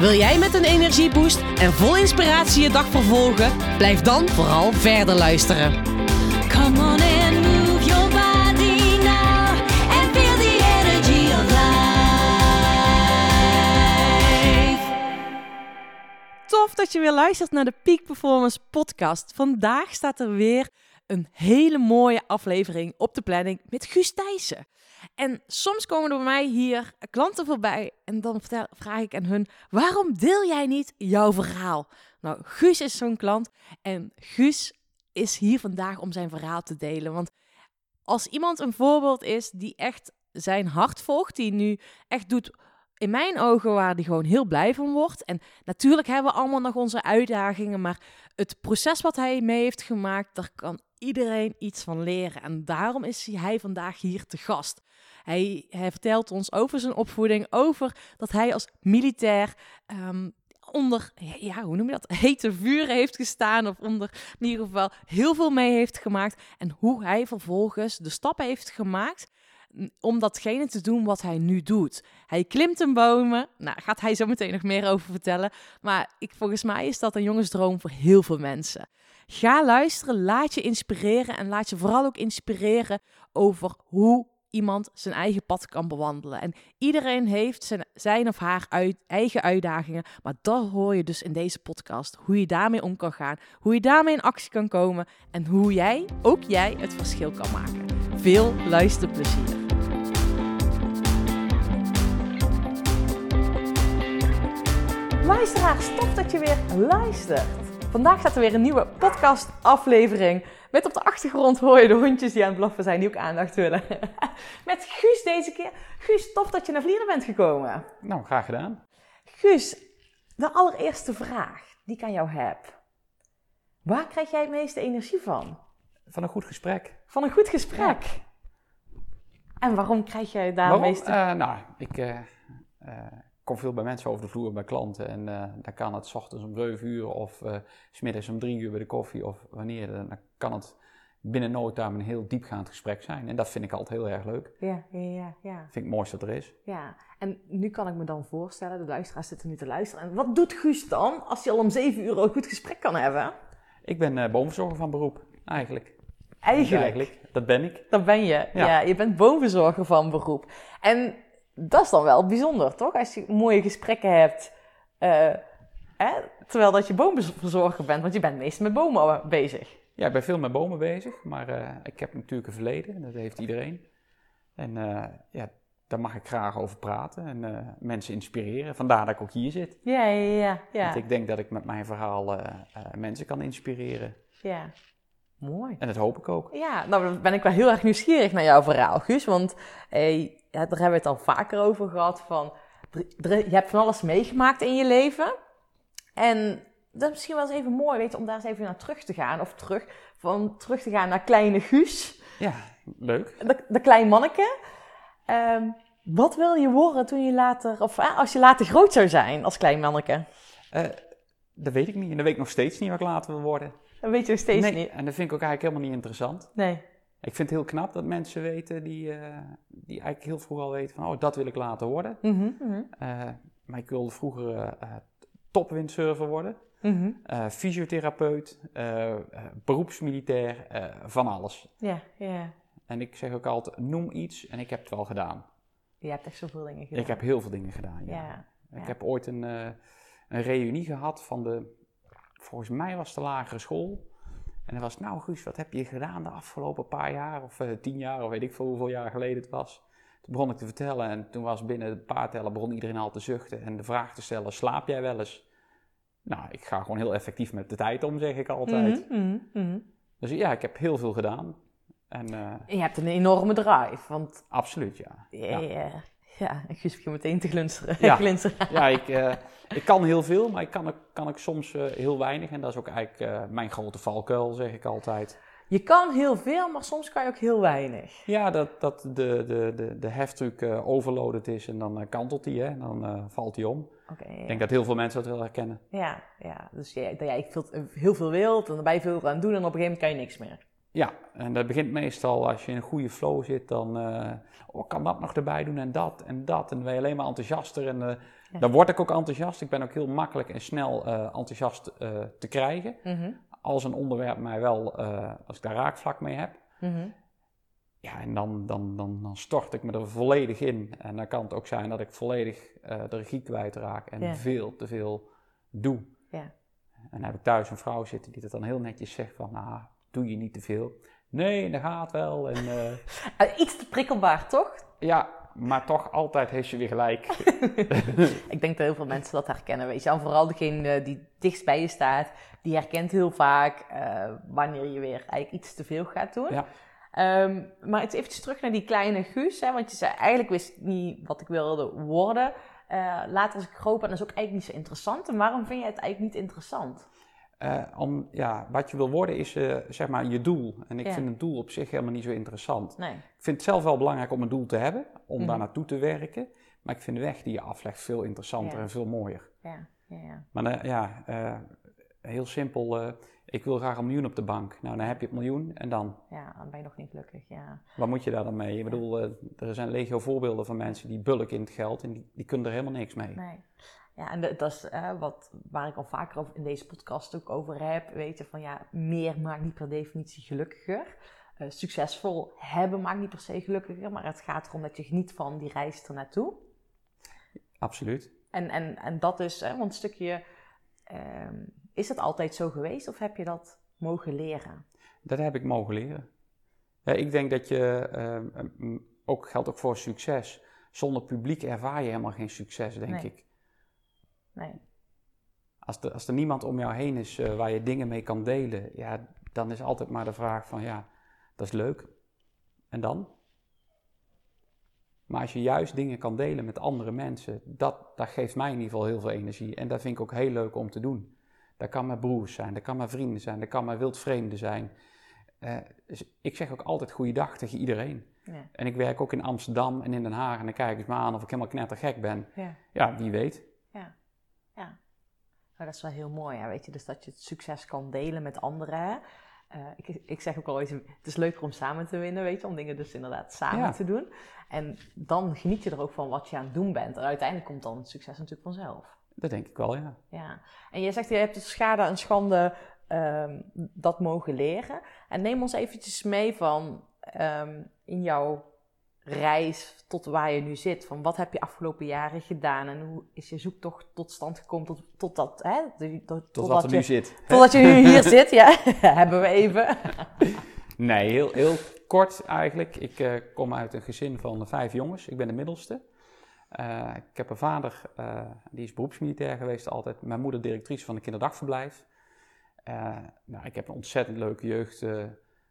Wil jij met een energieboost en vol inspiratie je dag vervolgen? Blijf dan vooral verder luisteren. Come on and move your body now and feel the energy of life. Tof dat je weer luistert naar de Peak Performance podcast. Vandaag staat er weer een hele mooie aflevering op de planning met Guus Thijssen. En soms komen er bij mij hier klanten voorbij en dan vraag ik aan hun: waarom deel jij niet jouw verhaal? Nou, Guus is zo'n klant en Guus is hier vandaag om zijn verhaal te delen. Want als iemand een voorbeeld is die echt zijn hart volgt, die nu echt doet in mijn ogen waar hij gewoon heel blij van wordt. En natuurlijk hebben we allemaal nog onze uitdagingen, maar het proces wat hij mee heeft gemaakt, daar kan iedereen iets van leren. En daarom is hij vandaag hier te gast. Hij, vertelt ons over zijn opvoeding, over dat hij als militair ehm, onder, ja, hoe noem je dat, hete vuren heeft gestaan. Of onder in ieder geval heel veel mee heeft gemaakt. En hoe hij vervolgens de stap heeft gemaakt om datgene te doen wat hij nu doet. Hij klimt in bomen. Nou, gaat hij zo meteen nog meer over vertellen. Maar ik, volgens mij is dat een jongensdroom voor heel veel mensen. Ga luisteren, laat je inspireren en laat je vooral ook inspireren over hoe iemand zijn eigen pad kan bewandelen. En iedereen heeft zijn, zijn of haar eigen uitdagingen, maar dat hoor je dus in deze podcast. Hoe je daarmee om kan gaan, hoe je daarmee in actie kan komen en hoe jij, ook jij, het verschil kan maken. Veel luisterplezier. Luisteraars, tof dat je weer luistert. Vandaag staat er weer een nieuwe podcast-aflevering. Met op de achtergrond hoor je de hondjes die aan het blaffen zijn, die ook aandacht willen. Met Guus deze keer. Guus, tof dat je naar Vlieren bent gekomen. Nou, graag gedaan. Guus, de allereerste vraag die ik aan jou heb. Waar krijg jij het meeste energie van? Van een goed gesprek. Van een goed gesprek. En waarom krijg jij daar het Waarom? meeste... Eh, nou, ik eh, eh, kom veel bij mensen over de vloer, bij klanten. En eh, dan kan het 's ochtends om 7 uur of eh, s smiddags om 3 uur bij de koffie of wanneer. Dan kan het binnen no time een heel diepgaand gesprek zijn. En dat vind ik altijd heel erg leuk. Ja, ja, ja, ja. vind ik het mooiste dat er is. Ja, en nu kan ik me dan voorstellen, de luisteraars zitten nu te luisteren. En wat doet Guus dan als hij al om zeven uur een goed gesprek kan hebben? Ik ben boomverzorger van beroep, eigenlijk. Eigenlijk. Dat ben ik. Dat ben je. Ja. Ja. je bent bovenzorger van beroep. En dat is dan wel bijzonder, toch? Als je mooie gesprekken hebt, eh, hè? terwijl dat je boomverzorger bent. Want je bent meestal met bomen bezig. Ja, ik ben veel met bomen bezig, maar eh, ik heb natuurlijk een verleden. en Dat heeft iedereen. En eh, ja, daar mag ik graag over praten en mensen inspireren. Vandaar dat ik ook hier zit. Ja, ja, ja. Want ik denk dat ik met mijn verhaal mensen kan inspireren. ja. Mooi. En dat hoop ik ook. Ja, nou dan ben ik wel heel erg nieuwsgierig naar jouw verhaal, Guus. Want eh, daar hebben we het al vaker over gehad. Van, je hebt van alles meegemaakt in je leven. En dat is misschien wel eens even mooi weet, je, om daar eens even naar terug te gaan. Of terug, van terug te gaan naar kleine Guus. Ja, leuk. De, de klein manneke. Ehm, wat wil je worden toen je later, of eh, als je later groot zou zijn als klein manneke? Eh, dat weet ik niet. En dat weet ik nog steeds niet wat ik later wil worden. Dat weet je nog steeds nee, niet. en dat vind ik ook eigenlijk helemaal niet interessant. Nee. Ik vind het heel knap dat mensen weten die, eh, die eigenlijk heel vroeg al weten van... oh, dat wil ik later worden. Mhm, Eh, maar ik wilde vroeger eh, topwindsurfer worden. mhm. eh, fysiotherapeut, beroepsmilitair, van alles. Ja, ja. En ik zeg ook altijd, noem iets en ik heb het wel gedaan. Je hebt echt zoveel dingen gedaan. Ik heb heel veel dingen gedaan, ja. Ja. Ik heb ooit een, een reunie gehad van de, volgens mij was het de lagere school. En dan was nou Guus, wat heb je gedaan de afgelopen paar jaar? Of eh, tien jaar, of weet ik veel hoeveel jaar geleden het was. Toen begon ik te vertellen en toen was binnen een paar tellen begon iedereen al te zuchten. En de vraag te stellen, slaap jij wel eens? Nou, ik ga gewoon heel effectief met de tijd om, zeg ik altijd. Mhm, mhm, mhm. Dus ja, ik heb heel veel gedaan. En eh, je hebt een enorme drive, want absoluut, ja. ja, Ja. Ja, Ja, Guus begint meteen te glunsteren. Ja. glinsteren. Ja, ik, eh, ik kan heel veel, maar ik kan, ook- kan ook soms eh, heel weinig. En dat is ook eigenlijk eh, mijn grote valkuil, zeg ik altijd. Je kan heel veel, maar soms kan je ook heel weinig. Ja, dat, dat de, de, de, de heftruck overloaded is en dan kantelt hij, hè. En dan valt hij om. Ik denk dat heel veel mensen dat wel herkennen. ja, ja, dus jij, dat jij veel, heel veel wilt en daarbij veel aan doen en op een gegeven moment kan je niks meer. Ja, en dat begint meestal als je in een goede flow zit, dan eh, oh, kan dat nog erbij doen en dat en dat. En dan ben je alleen maar enthousiaster en eh, Ja. dan word ik ook enthousiast. Ik ben ook heel makkelijk en snel eh, enthousiast te krijgen. Mhm, Als een onderwerp mij wel, als ik daar raakvlak mee heb. mhm. Ja, en dan, dan, dan, dan stort ik me er volledig in. En dan kan het ook zijn dat ik volledig de regie kwijtraak en Ja. veel te veel doe. Ja. En dan heb ik thuis een vrouw zitten die dat dan heel netjes zegt van, nou, doe je niet te veel. Nee, dat gaat wel. En eh, Eh, Iets te prikkelbaar, toch? ja, maar toch altijd heeft ze weer gelijk. Ik denk dat heel veel mensen dat herkennen, weet je. En vooral degene die dichtst bij je staat, die herkent heel vaak eh, wanneer je weer eigenlijk iets te veel gaat doen. Ja. Ehm, maar het eventjes terug naar die kleine Guus, hè, want je zei eigenlijk wist niet wat ik wilde worden. Eh, later als ik groot ben, dat is ook eigenlijk niet zo interessant. En waarom vind je het eigenlijk niet interessant? Eh, om, ja, wat je wil worden is eh, zeg maar je doel. En ik Ja. vind het doel op zich helemaal niet zo interessant. Nee. Ik vind het zelf wel belangrijk om een doel te hebben, om Mhm. daar naartoe te werken. Maar ik vind de weg die je aflegt veel interessanter Ja. en veel mooier. Ja, ja. Maar eh, ja, heel simpel. ik wil graag een miljoen op de bank. Nou, dan heb je het miljoen en dan? Ja, dan ben je nog niet gelukkig, ja. Wat moet je daar dan mee? Ik bedoel, er zijn legio voorbeelden van mensen die bulken in het geld en die, die kunnen er helemaal niks mee. Nee. Ja, en dat dat is eh, wat, waar ik al vaker over in deze podcast ook over heb. Weet je, van ja, meer maakt niet per definitie gelukkiger. Eh, succesvol hebben maakt niet per se gelukkiger. Maar het gaat erom dat je geniet van die reis ernaartoe. Absoluut. En, en, en dat is, hè, want een stukje... ehm, is het altijd zo geweest of heb je dat mogen leren? Dat heb ik mogen leren. Ja, ik denk dat je, eh, mm, ook geldt ook voor succes. Zonder publiek ervaar je helemaal geen succes, denk Nee. ik. Nee. Als, er- als er niemand om jou heen is eh, waar je dingen mee kan delen, ja, dan is altijd maar de vraag van ja, dat is leuk. En dan? Maar als je juist dingen kan delen met andere mensen, dat, dat geeft mij in ieder geval heel veel energie. En dat vind ik ook heel leuk om te doen. Dat kan mijn broers zijn, dat kan mijn vrienden zijn, dat kan mijn wildvreemden zijn. Eh, dus ik zeg ook altijd goeiedag tegen iedereen. Ja. En ik werk ook in Amsterdam en in Den Haag en dan kijken ze me aan of ik helemaal knettergek ben. Ja. Ja, wie weet. Maar dat is wel heel mooi, ja, weet je. Dus dat je het succes kan delen met anderen. hè. Eh, ik, ik zeg ook al eens, het is leuker om samen te winnen, weet je. Om dingen dus inderdaad samen Ja. te doen. En dan geniet je er ook van wat je aan het doen bent. En uiteindelijk komt dan het succes natuurlijk vanzelf. Dat denk ik wel, ja. Ja. En jij zegt, je hebt dus schade en schande ehm, dat mogen leren. En neem ons eventjes mee van ehm, in jouw reis tot waar je nu zit. Van wat heb je afgelopen jaren gedaan en hoe is je zoektocht tot stand gekomen tot, tot dat, hè? tot, Tot wat er je, nu zit. Totdat je nu hier zit, ja. Hebben we even. Nee, heel, heel kort eigenlijk. Ik eh, kom uit een gezin van vijf jongens. Ik ben de middelste. Eh, ik heb een vader, eh, die is beroepsmilitair geweest altijd. Mijn moeder directrice van een kinderdagverblijf. Eh, nou, ik heb een ontzettend leuke jeugd eh,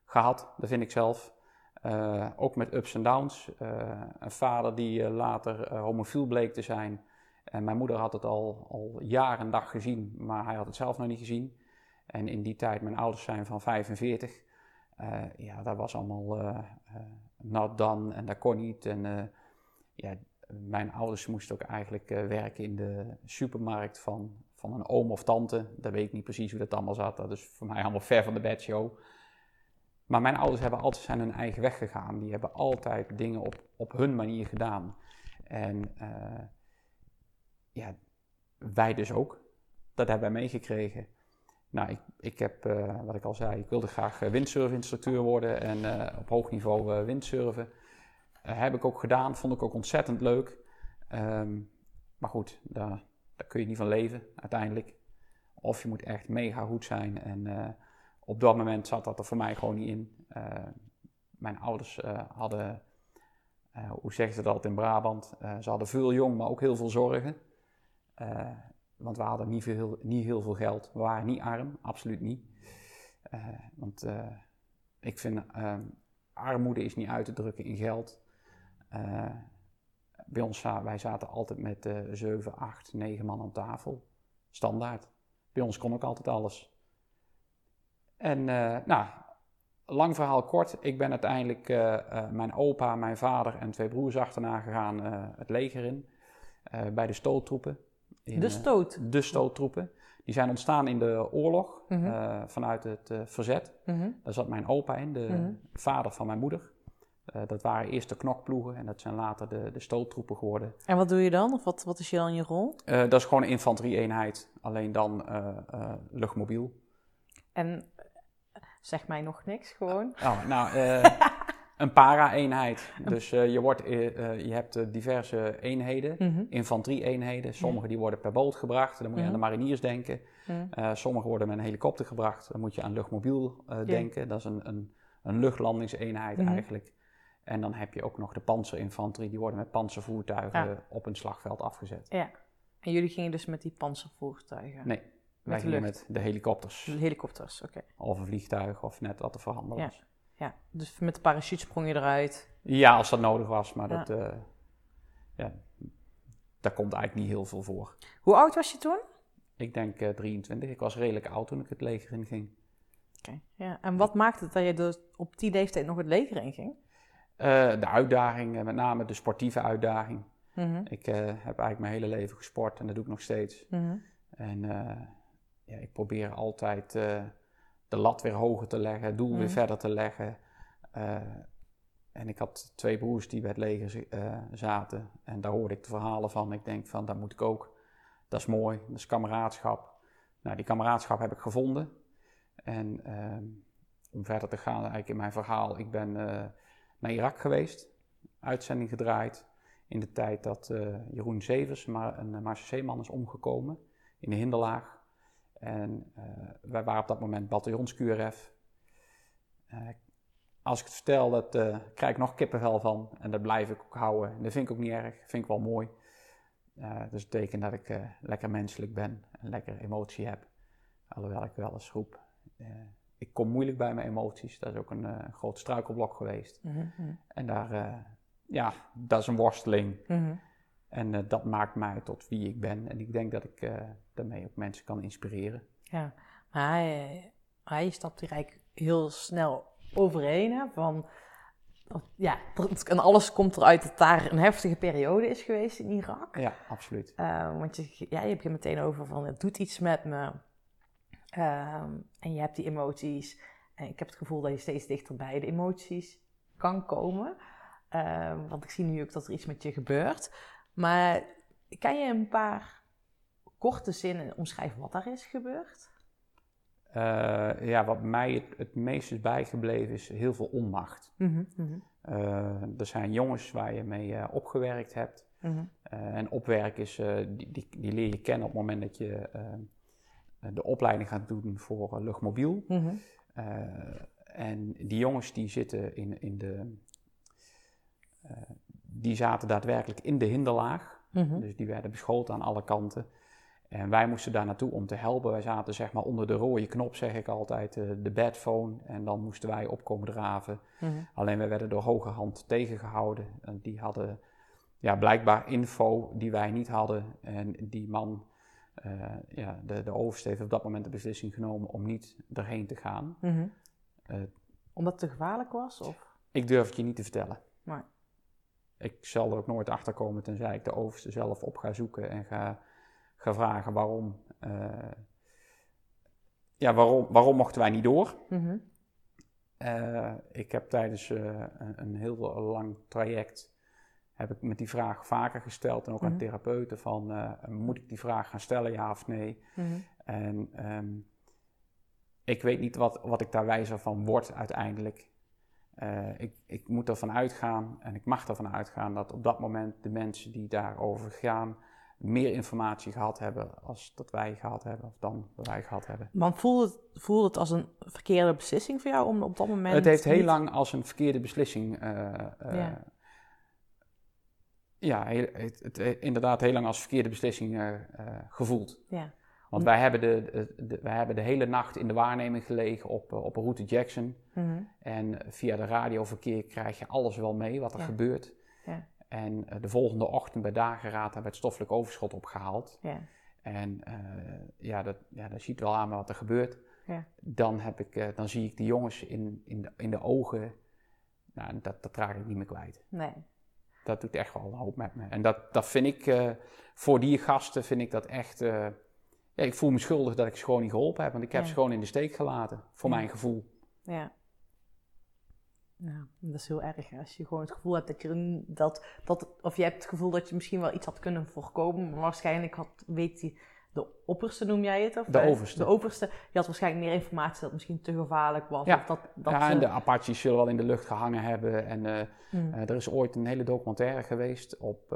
gehad, dat vind ik zelf. Eh, ook met ups en downs. Eh, een vader die eh, later homofiel bleek te zijn. En mijn moeder had het al, al jaar en dag gezien, maar hij had het zelf nog niet gezien. En in die tijd, mijn ouders zijn van 45. Eh, ja, dat was allemaal not done en dat kon niet. En ja, mijn ouders moesten ook eigenlijk werken in de supermarkt van, van een oom of tante. Dat weet ik niet precies hoe dat allemaal zat. Dat is voor mij allemaal ver van de bedshow. Maar mijn ouders hebben altijd zijn hun eigen weg gegaan. Die hebben altijd dingen op, op hun manier gedaan. En eh, ja, wij dus ook. Dat hebben wij meegekregen. Nou, ik, ik heb, eh, wat ik al zei, ik wilde graag eh, windsurfinstructeur worden en op hoog niveau windsurfen. Heb ik ook gedaan, vond ik ook ontzettend leuk. Ehm, maar goed, daar, daar kun je niet van leven uiteindelijk. Of je moet echt mega goed zijn. En op dat moment zat dat er voor mij gewoon niet in. Eh, mijn ouders eh, hadden, eh, hoe zeggen ze dat in Brabant? Ze hadden veel jong, maar ook heel veel zorgen. Want we hadden niet, veel, niet heel veel geld. We waren niet arm, absoluut niet. Want ik vind, eh, armoede is niet uit te drukken in geld. Bij ons, wij zaten altijd met eh 7, 8, 9 man aan tafel. Standaard. Bij ons kon ook altijd alles. En eh, nou, lang verhaal kort. Ik ben uiteindelijk eh, eh, mijn opa, mijn vader en twee broers achterna gegaan eh, het leger in. eh, bij de stoottroepen. In, De stoot. de stoottroepen. Die zijn ontstaan in de oorlog Mhm. eh, vanuit het eh, verzet. Mhm. Daar zat mijn opa in, de Mhm. vader van mijn moeder. Eh, dat waren eerst de knokploegen en dat zijn later de, de stoottroepen geworden. En wat doe je dan? Of wat, wat is je dan je rol? Eh, dat is gewoon een infanterie-eenheid, alleen dan eh, eh, luchtmobiel. En zeg mij nog niks, gewoon. Oh, nou, eh, een para-eenheid. Dus eh, je, wordt, eh, je hebt diverse eenheden, Mhm. infanterie-eenheden. Sommige die worden per boot gebracht, dan moet je aan de mariniers denken. Mhm. Eh, sommige worden met een helikopter gebracht, dan moet je aan luchtmobiel denken. Dat is een, een, een luchtlandingseenheid Mhm. eigenlijk. En dan heb je ook nog de panzerinfanterie, die worden met panzervoertuigen Ja. op een slagveld afgezet. Ja. En jullie gingen dus met die panzervoertuigen? Nee, wij gingen met de helikopters. De helikopters, oké. Of een vliegtuig, of net wat te verhandelen Ja. was. Ja, dus met de parachute sprong je eruit. Ja, als dat nodig was, maar Ja. dat, eh, ja, daar komt eigenlijk niet heel veel voor. Hoe oud was je toen? Ik denk eh, 23. Ik was redelijk oud toen ik het leger in ging. Oké. Ja. En wat maakte het dat je dus op die leeftijd nog het leger in ging? Eh, de uitdaging, eh, met name de sportieve uitdaging. Mhm. Ik eh, heb eigenlijk mijn hele leven gesport en dat doe ik nog steeds. Mhm. En eh, ja, ik probeer altijd eh, de lat weer hoger te leggen, het doel Mhm. weer verder te leggen. Eh, en ik had twee broers die bij het leger eh, zaten. En daar hoorde ik de verhalen van. Ik denk van, dat moet ik ook. Dat is mooi, dat is kameraadschap. Nou, die kameraadschap heb ik gevonden. En ehm, om verder te gaan eigenlijk in mijn verhaal. Ik ben naar Irak geweest. Uitzending gedraaid. In de tijd dat Jeroen Zevers, maar een Marseilleeman, is omgekomen. In de hinderlaag. En eh, wij waren op dat moment bataljons QRF. Eh, als ik het vertel, dat eh, krijg ik nog kippenvel van. En dat blijf ik ook houden. En dat vind ik ook niet erg. vind ik wel mooi. Dus het betekent dat ik lekker menselijk ben. En lekker emotie heb. Alhoewel ik wel eens roep. ik kom moeilijk bij mijn emoties. Dat is ook een groot struikelblok geweest. Mhm. Mhm. En daar, ja, dat is een worsteling. Mhm. En eh, dat maakt mij tot wie ik ben. En ik denk dat ik eh, daarmee ook mensen kan inspireren. Ja, maar hij, hij stapt hier eigenlijk heel snel overheen. Hè, van, ja, en alles komt eruit dat daar een heftige periode is geweest in Irak. Ja, absoluut. Eh, want je, ja, je hebt je meteen over van het doet iets met me. Ehm, en je hebt die emoties. En ik heb het gevoel dat je steeds dichter bij de emoties kan komen. Ehm, want ik zie nu ook dat er iets met je gebeurt. Maar kan je een paar korte zinnen omschrijven wat daar is gebeurd? Eh, ja, wat mij het, het meest is bijgebleven is heel veel onmacht. Mhm, mhm, Eh, er zijn jongens waar je mee eh, opgewerkt hebt. mhm. En opwerken is, die, die, die leer je kennen op het moment dat je de opleiding gaat doen voor luchtmobiel. En die jongens die zitten in, in de. Die zaten daadwerkelijk in de hinderlaag. Mhm. Dus die werden beschoten aan alle kanten. En wij moesten daar naartoe om te helpen. Wij zaten zeg maar onder de rode knop, zeg ik altijd, eh, de badphone. En dan moesten wij opkomen draven. Mhm. Alleen wij werden door hoge hand tegengehouden. En die hadden ja, blijkbaar info die wij niet hadden. En die man, eh, ja, de, de overste heeft op dat moment de beslissing genomen om niet erheen te gaan. Mhm. Eh, Omdat het te gevaarlijk was? Of? ik durf het je niet te vertellen. Nee. Ik zal er ook nooit achter komen tenzij ik de overste zelf op ga zoeken en ga, ga vragen waarom. eh, ja, waarom, waarom mochten wij niet door? Mhm. Eh, ik heb tijdens eh, een, heel lang traject heb ik met die vraag vaker gesteld en ook aan Mhm. therapeuten van moet ik die vraag gaan stellen ja of nee? Mhm. En ehm, ik weet niet wat, wat ik daar wijzer van word uiteindelijk. Eh, ik, ik moet ervan uitgaan en ik mag ervan uitgaan dat op dat moment de mensen die daarover gaan meer informatie gehad hebben als dat wij gehad hebben of dan dat wij gehad hebben. Maar voelde het, voelde het als een verkeerde beslissing voor jou om op dat moment... Het heeft heel niet- lang als een verkeerde beslissing. eh, eh, Ja. ja, heel- het, het, inderdaad heel lang als verkeerde beslissing gevoeld. Ja. Want wij hebben de, de, de- wij hebben de hele nacht in de waarneming gelegen op, eh, op een route Jackson. Mhm. En via de radioverkeer krijg je alles wel mee wat er Ja. gebeurt. Ja. En eh, de volgende ochtend bij dageraad hebben we het stoffelijk overschot opgehaald. Ja. En eh, ja, dat, ja, dat ziet wel aan wat er gebeurt. Ja. Dan, heb ik, eh, dan zie ik die jongens in, in, de, in de ogen. Nou, dat, dat raak ik niet meer kwijt. Nee. Dat doet echt wel een hoop met me. En dat, dat vind ik, eh, voor die gasten vind ik dat echt... eh, ja, ik voel me schuldig dat ik ze gewoon niet geholpen heb. Want ik heb ze gewoon in de steek gelaten, voor mijn gevoel. Ja. Ja, dat is heel erg. Als je gewoon het gevoel hebt dat je dat, dat, of je hebt het gevoel dat je misschien wel iets had kunnen voorkomen, maar waarschijnlijk had, weet die, de opperste noem jij het? Of De eh, overste. De overste, die had waarschijnlijk meer informatie dat het misschien te gevaarlijk was. Ja. Of dat, dat ja, ze- en de Apaches zullen wel in de lucht gehangen hebben. En eh, Hmm. eh, er is ooit een hele documentaire geweest op,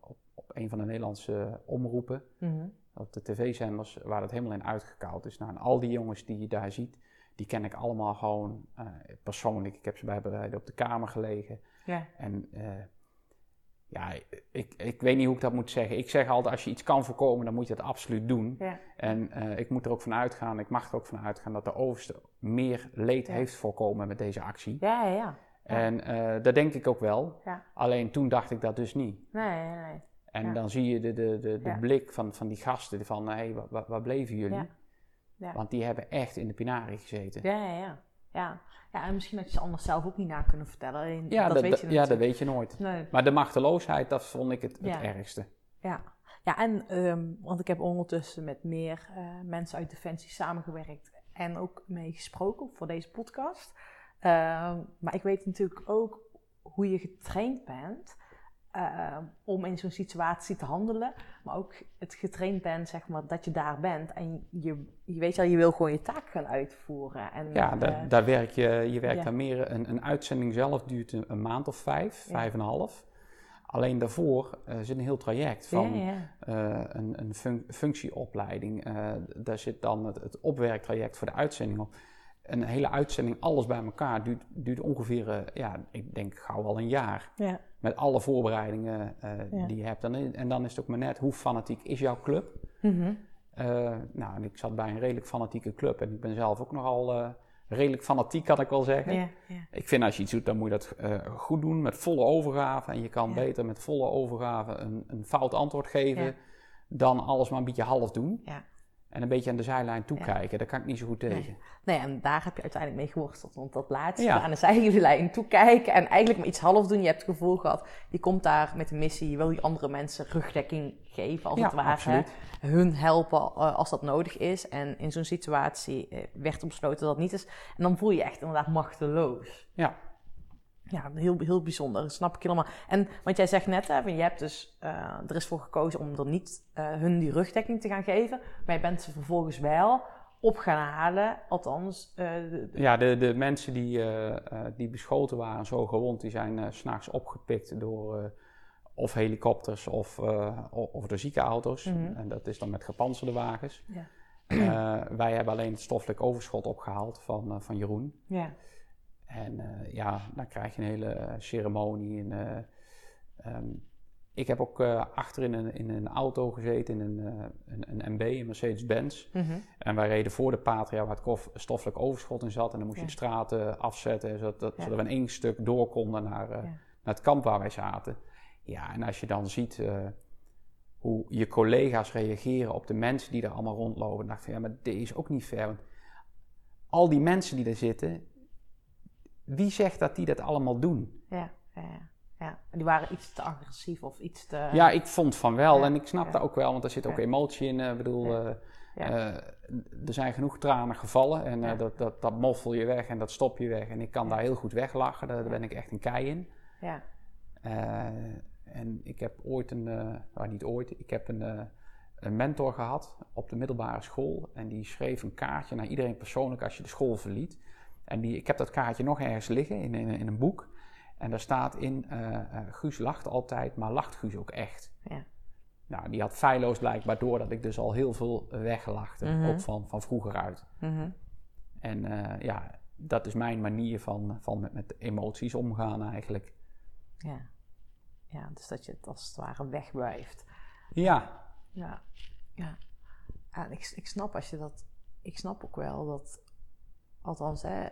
op, op een van de Nederlandse omroepen. Mhm. Op de tv-zenders waar het helemaal in uitgekoud is. Nou, en al die jongens die je daar ziet, die ken ik allemaal gewoon eh, persoonlijk. Ik heb ze bij bereiden op de kamer gelegen. Ja. En eh, ja, ik, ik weet niet hoe ik dat moet zeggen. Ik zeg altijd, als je iets kan voorkomen, dan moet je dat absoluut doen. Ja. En eh, ik moet er ook van uitgaan, ik mag er ook van uitgaan dat de overste meer leed Ja. heeft voorkomen met deze actie. Ja, ja, ja. En dat denk ik ook wel. Ja. Alleen toen dacht ik dat dus niet. Nee, nee, nee. En Ja. dan zie je de, de, de, de Ja. blik van, van die gasten van, hé, hey, waar, waar bleven jullie? Ja. Want die hebben echt in de pinarie gezeten. Ja, ja, ja. Ja. ja, en misschien had je ze anders zelf ook niet na kunnen vertellen. Ja, dat, dat, weet je ja, dat weet je nooit. Nee. Maar de machteloosheid, dat vond ik het, het ergste. Ja, ja en ehm, want ik heb ondertussen met meer eh, mensen uit Defensie samengewerkt en ook mee gesproken voor deze podcast. Ehm, maar ik weet natuurlijk ook hoe je getraind bent ehm, om in zo'n situatie te handelen. Maar ook het getraind bent, zeg maar, dat je daar bent en je, je weet al, je wil gewoon je taak gaan uitvoeren. En, Ja, eh, daar, daar werk je, je werkt ja. daar meer. Een, een uitzending zelf duurt een, een maand of vijf, Ja. vijf en een half. Alleen daarvoor eh, zit een heel traject van ja, ja. eh, een, een fun- functieopleiding. Daar zit dan het, het opwerktraject voor de uitzending op. Een hele uitzending, alles bij elkaar, duurt, duurt ongeveer, eh, ja, ik denk gauw al een jaar. ja. Met alle voorbereidingen eh, Ja. die je hebt. En, en dan is het ook maar net, hoe fanatiek is jouw club? Mhm. Eh, nou, en ik zat bij een redelijk fanatieke club. En ik ben zelf ook nogal redelijk fanatiek, kan ik wel zeggen. ja. Ik vind als je iets doet, dan moet je dat goed doen, met volle overgave. En je kan beter met volle overgave een, een fout antwoord geven... Dan alles maar een beetje half doen. Ja. En een beetje aan de zijlijn toekijken. Daar kan ik niet zo goed tegen. Nee, en daar heb je uiteindelijk mee geworsteld. Want dat laatste, Ja. aan de zijlijn toekijken en eigenlijk maar iets half doen. Je hebt het gevoel gehad, je komt daar met een missie. Je wil die andere mensen rugdekking geven, als Ja, het ware. Hun helpen eh, als dat nodig is. En in zo'n situatie eh, werd er besloten dat dat niet is. En dan voel je je echt inderdaad machteloos. Ja, Ja, heel, heel bijzonder. Dat snap ik helemaal. En want jij zegt net, hè, je hebt dus eh, er is voor gekozen om er niet eh, hun die rugdekking te gaan geven. Maar je bent ze vervolgens wel op gaan halen. Althans, eh, de- de- ja de, de mensen die, die beschoten waren, zo gewond, die zijn s s'nachts opgepikt door of helikopters of, of door ziekenauto's. Mhm. En dat is dan met gepantserde wagens. ja. Wij hebben alleen het stoffelijk overschot opgehaald van, van Jeroen. Ja. En eh, ja, dan krijg je een hele ceremonie. En, eh, ehm, ik heb ook eh, achter in een, in een auto gezeten, in een, een, een MB, een Mercedes-Benz. Mhm. En wij reden voor de Patria waar het kof- stoffelijk overschot in zat. En dan moest je de straten afzetten, zodat, dat- Ja. zodat we in één stuk door konden naar, Ja. naar het kamp waar wij zaten. Ja, en als je dan ziet hoe je collega's reageren op de mensen die er allemaal rondlopen, dan dacht ik van ja, maar dit is ook niet. Want al die mensen die er zitten, wie zegt dat die dat allemaal doen? Ja, ja, ja. die waren iets te agressief of iets te... Ja, ik vond van wel Ja, en ik snap ja. dat ook wel, want er zit ook emotie in. eh, Ik bedoel, Ja. eh, eh, er zijn genoeg tranen gevallen en eh, dat, dat, dat moffel je weg en dat stop je weg. En ik kan daar heel goed weglachen, daar, ben ik echt een kei in. ja. Eh, en ik heb ooit een, eh, nou niet ooit, ik heb een, eh, een mentor gehad op de middelbare school. En die schreef een kaartje naar iedereen persoonlijk als je de school verliet. En die, ik heb dat kaartje nog ergens liggen in, in, in een boek. En daar staat in, eh, eh, Guus lacht altijd, maar lacht Guus ook echt? Ja. Nou, die had feilloos blijkbaar door dat ik dus al heel veel weggelachte, Mhm. ook van, van vroeger uit. Mhm. En eh, ja, dat is mijn manier van, van met, met emoties omgaan eigenlijk. ja. Ja, dus dat je het als het ware wegwuift. Ja, Ja, ja. Ja, en ik, ik snap als je dat. Ik snap ook wel dat. Althans, hè,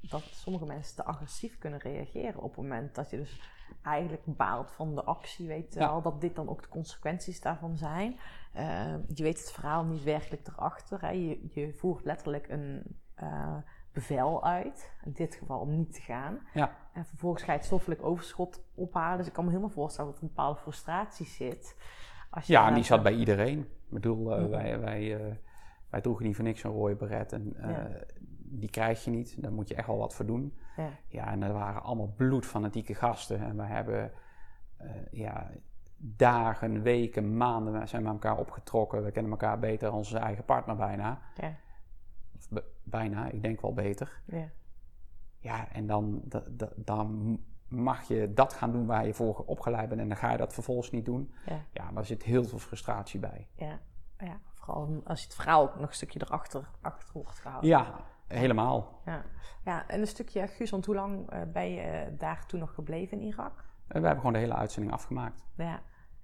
dat sommige mensen te agressief kunnen reageren op het moment dat je dus eigenlijk baalt van de actie, weet Ja. wel, dat dit dan ook de consequenties daarvan zijn. Eh, je weet het verhaal niet werkelijk erachter. Hè. Je, je voert letterlijk een eh, bevel uit, in dit geval om niet te gaan. Ja. En vervolgens ga je het stoffelijk overschot ophalen. Dus ik kan me helemaal voorstellen dat er een bepaalde frustratie zit. Als je Ja, en die zat bij iedereen. Ik bedoel, eh, Mhm. wij, wij, eh, wij droegen niet voor niks een rode beret. En Ja. Die krijg je niet. Daar moet je echt wel wat voor doen. Ja. Ja, en er waren allemaal bloedfanatieke gasten. En wij hebben eh, ja, dagen, weken, maanden zijn met elkaar opgetrokken. We kennen elkaar beter dan onze eigen partner bijna. Ja. Of bijna, ik denk wel beter. Ja. Ja, en dan, da- da- dan mag je dat gaan doen waar je voor opgeleid bent. En dan ga je dat vervolgens niet doen. Ja. Ja, daar zit heel veel frustratie bij. Ja. ja, vooral als je het verhaal ook nog een stukje erachter achter wordt gehouden. Ja, helemaal. Ja. ja, en een stukje, Guus, want hoe lang eh, ben je eh, daar toen nog gebleven in Irak? En we hebben gewoon de hele uitzending afgemaakt. Ja. Er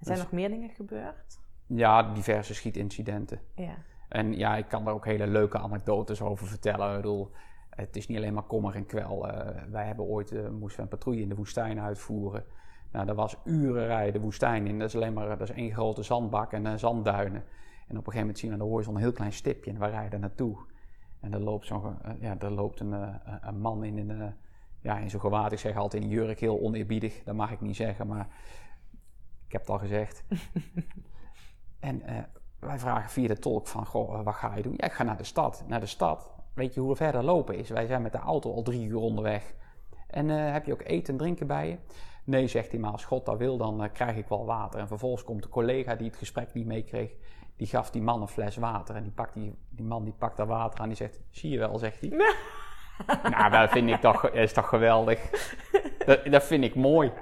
zijn Dus- nog meer dingen gebeurd? Ja, diverse schietincidenten. Ja. En ja, ik kan daar ook hele leuke anekdotes over vertellen. Ik bedoel, het is niet alleen maar kommer en kwel. Eh, wij hebben ooit, eh, moesten we een patrouille in de woestijn uitvoeren. Nou, dat was uren rijden de woestijn in. Dat is alleen maar dat is één grote zandbak en eh, zandduinen. En op een gegeven moment zien we aan de horizon een heel klein stipje en we rijden naartoe. En er loopt, zo'n, eh, ja, er loopt een, eh, een man in een, eh, ja, in zo'n gewaad. Ik zeg altijd in een jurk, heel oneerbiedig. Dat mag ik niet zeggen, maar ik heb het al gezegd. en eh, wij vragen via de tolk van, goh, eh, wat ga je doen? Ja, ik ga naar de stad. Naar de stad. Weet je hoe verder lopen is? Wij zijn met de auto al drie uur onderweg. En eh, heb je ook eten en drinken bij je? Nee, zegt hij, maar als God dat wil, dan eh, krijg ik wel water. En vervolgens komt de collega die het gesprek niet meekreeg, die gaf die man een fles water. En die, pakt die, die man die pakt dat water aan, die zegt, zie je wel, zegt hij. nou, dat vind ik toch, is toch geweldig. Dat, dat vind ik mooi.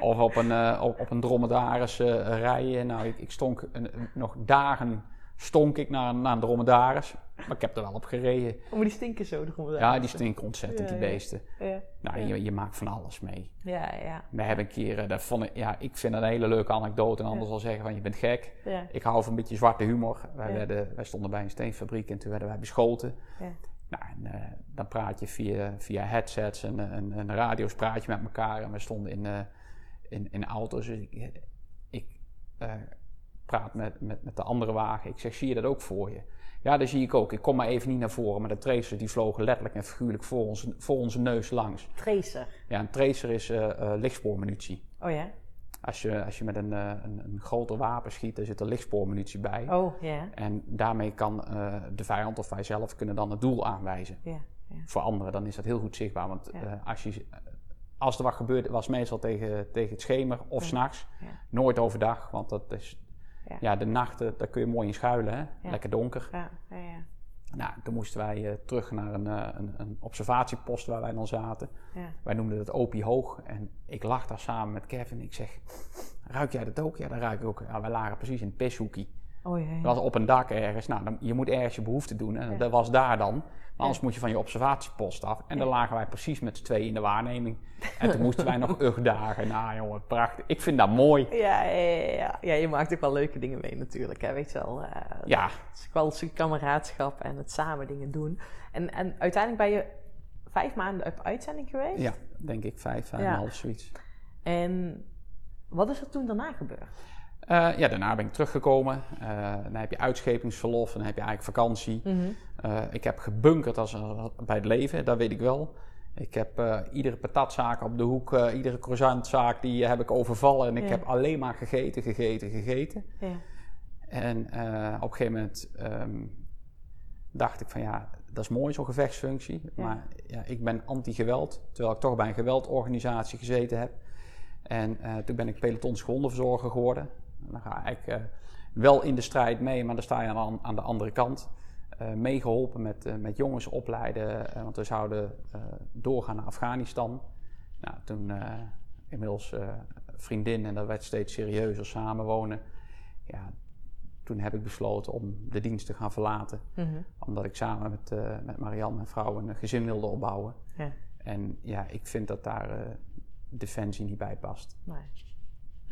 Of op een, eh, op, op een dromedaris eh, rijden. Nou, ik, ik stonk een- nog dagen stonk ik naar, naar een dromedaris. Maar ik heb er wel op gereden. Oh, maar die stinken zo erom. Ja, die stinken ontzettend, Ja, die beesten. Ja, Nou, je, je maakt van alles mee. ja, ja. We hebben een keer, eh, dat vond ik, ja, ik vind dat een hele leuke anekdote. En anders zal zeggen van, je bent gek. Ik hou van een beetje zwarte humor. Wij, Ja. werden, wij stonden bij een steenfabriek en toen werden wij beschoten. Ja. Nou, en, eh, dan praat je via, via headsets en, eh, en, en radio's praat je met elkaar. En we stonden in, in, in auto's. Dus ik, ik praat met, met, met de andere wagen. Ik zeg, zie je dat ook voor je? Ja, dat zie ik ook. Ik kom maar even niet naar voren. Maar de tracers die vlogen letterlijk en figuurlijk voor onze, voor onze neus langs. Tracer. Ja, een tracer is eh, lichtspoormunitie. Oh ja? Als je, als je met een, eh, een, een groter wapen schiet, dan zit er lichtspoormunitie bij. Oh ja. En daarmee kan de vijand of wij zelf kunnen dan het doel aanwijzen. Ja. Voor anderen dan is dat heel goed zichtbaar. Want als, je, als er wat gebeurt, was meestal tegen, tegen het schemer of. 's s'nachts. Nooit overdag, want dat is... Ja. Ja. de nachten, daar kun je mooi in schuilen. Hè? Lekker donker. Ja, ja, ja. Nou, toen moesten wij eh, terug naar een, eh, een, een observatiepost waar wij dan zaten. ja. Wij noemden het Opie Hoog. En ik lag daar samen met Kevin. Ik zeg, ruik jij dat ook? Ja, dat ruik ik ook. Ja, wij lagen precies in het pishoekie. Oh. Dat was op een dak ergens. Nou, dan, je moet ergens je behoefte doen. En Ja. dat was daar dan. Maar anders moet je van je observatiepost af. En dan lagen wij precies met z'n tweeën in de waarneming. En toen moesten wij nog ugdagen. Nou jongen, prachtig. Ik vind dat mooi. Ja, ja, ja, ja. je maakt ook wel leuke dingen mee natuurlijk, hè, weet je wel. eh, Ja, Het is wel een stuk kameraadschap en het samen dingen doen. En, en uiteindelijk ben je vijf maanden op uitzending geweest. ja denk ik. Vijf, vijf en half, zoiets. En wat is er toen daarna gebeurd? Eh, ja, daarna ben ik teruggekomen. Eh, dan heb je uitschepingsverlof. Dan heb je eigenlijk vakantie. Eh, ik heb gebunkerd als, bij het leven, dat weet ik wel. Ik heb iedere patatzaak op de hoek, iedere croissantzaak, die heb ik overvallen. En ik Ja. heb alleen maar gegeten, gegeten, gegeten. Ja. En op een gegeven moment ehm, dacht ik van ja, dat is mooi zo'n gevechtsfunctie. Ja. Maar ja, ik ben anti-geweld, terwijl ik toch bij een geweldorganisatie gezeten heb. En toen ben ik pelotons grondenverzorger geworden. Dan ga ik eh, wel in de strijd mee, maar dan sta je aan, aan de andere kant. Eh, meegeholpen met, eh, met jongens opleiden, want we zouden doorgaan naar Afghanistan. Nou, toen inmiddels vriendin en dat werd steeds serieuzer samenwonen. Ja, toen heb ik besloten om de dienst te gaan verlaten. Mhm. Omdat ik samen met, eh, met Marianne, mijn vrouw, een gezin wilde opbouwen. Ja. En ja, ik vind dat daar defensie niet bij past. Nee.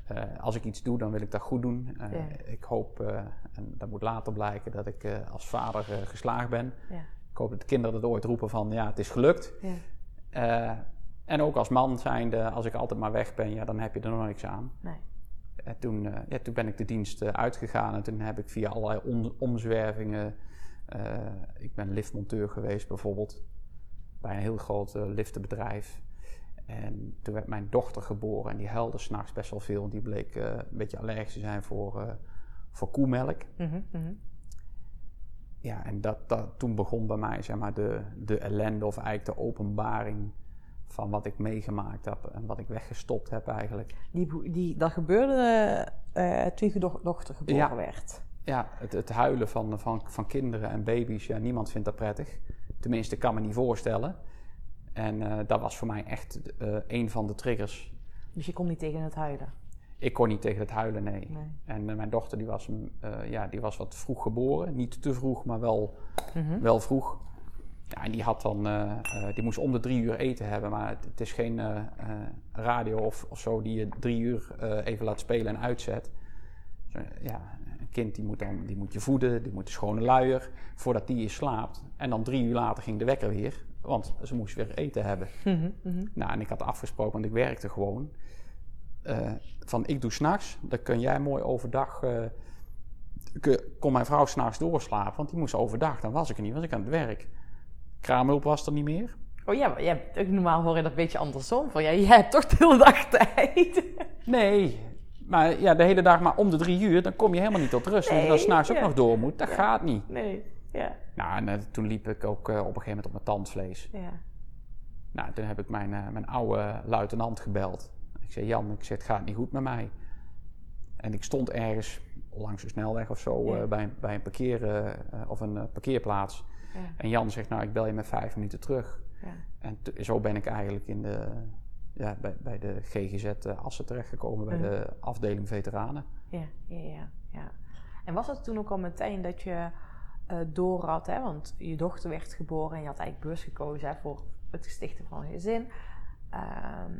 Eh, als ik iets doe, dan wil ik dat goed doen. Eh, Ja. Ik hoop, eh, en dat moet later blijken, dat ik als vader geslaagd ben. Ja. Ik hoop dat de kinderen dat ooit roepen van, ja, het is gelukt. Ja. En ook als man zijnde, als ik altijd maar weg ben, ja, dan heb je er nog niks aan. Nee. En toen, ja, toen ben ik de dienst uitgegaan en toen heb ik via allerlei om- omzwervingen. ik ben liftmonteur geweest bijvoorbeeld bij een heel groot liftenbedrijf. En toen werd mijn dochter geboren en die huilde s'nachts best wel veel. Want die bleek eh, een beetje allergisch te zijn voor, eh, voor koemelk. Mhm, mhm. Ja, en dat, dat, toen begon bij mij zeg maar, de, de ellende of eigenlijk de openbaring van wat ik meegemaakt heb en wat ik weggestopt heb eigenlijk. Die, die, dat gebeurde eh, toen je do- dochter geboren Ja. werd. Ja, het, het huilen van, van, van kinderen en baby's, ja, niemand vindt dat prettig. Tenminste, ik kan me niet voorstellen. En eh, dat was voor mij echt eh, een van de triggers. Dus je kon niet tegen het huilen. Ik kon niet tegen het huilen, nee. Nee. En eh, mijn dochter die was, ja, die was wat vroeg geboren. Niet te vroeg, maar wel, Mhm. wel vroeg. Ja, en die, had dan, die moest om de drie uur eten hebben. Maar het, het is geen radio of, of zo die je drie uur even laat spelen en uitzet. Ja, een kind die moet, dan, die moet je voeden, die moet een schone luier voordat die je slaapt. En dan drie uur later ging de wekker weer, want ze moest weer eten hebben. Mhm, mhm. Nou, en ik had afgesproken, want ik werkte gewoon. eh, van ik doe s'nachts, dan kun jij mooi overdag. kun- kon mijn vrouw s'nachts doorslapen, want die moest overdag. Dan was ik er niet, was ik aan het werk. Kraamhulp was er niet meer. Oh ja, maar jij ook normaal hoor je dat een beetje andersom. Van, ja, jij hebt toch de hele dag tijd. Nee, maar ja, de hele dag maar om de drie uur, dan kom je helemaal niet tot rust. en als je dan Nee, s'nachts ook ja. nog door moet, dat gaat niet. Nee, ja, Nou, en eh, toen liep ik ook eh, op een gegeven moment op mijn tandvlees. ja. Nou, toen heb ik mijn, eh, mijn oude luitenant gebeld. Ik zei, Jan, ik zeg, het gaat niet goed met mij. En ik stond ergens langs de snelweg of zo Ja. bij, een- bij een parkeer, of een parkeerplaats. Ja. En Jan zegt, nou, ik bel je met vijf minuten terug. Ja. En zo ben ik eigenlijk in de, ja, bij, bij de GGZ Assen terechtgekomen, bij de afdeling veteranen. Ja, ja, ja, ja. En was het toen ook al meteen dat je eh door had, hè? want je dochter werd geboren en je had eigenlijk bewust gekozen hè, voor het stichten van een gezin. Ehm,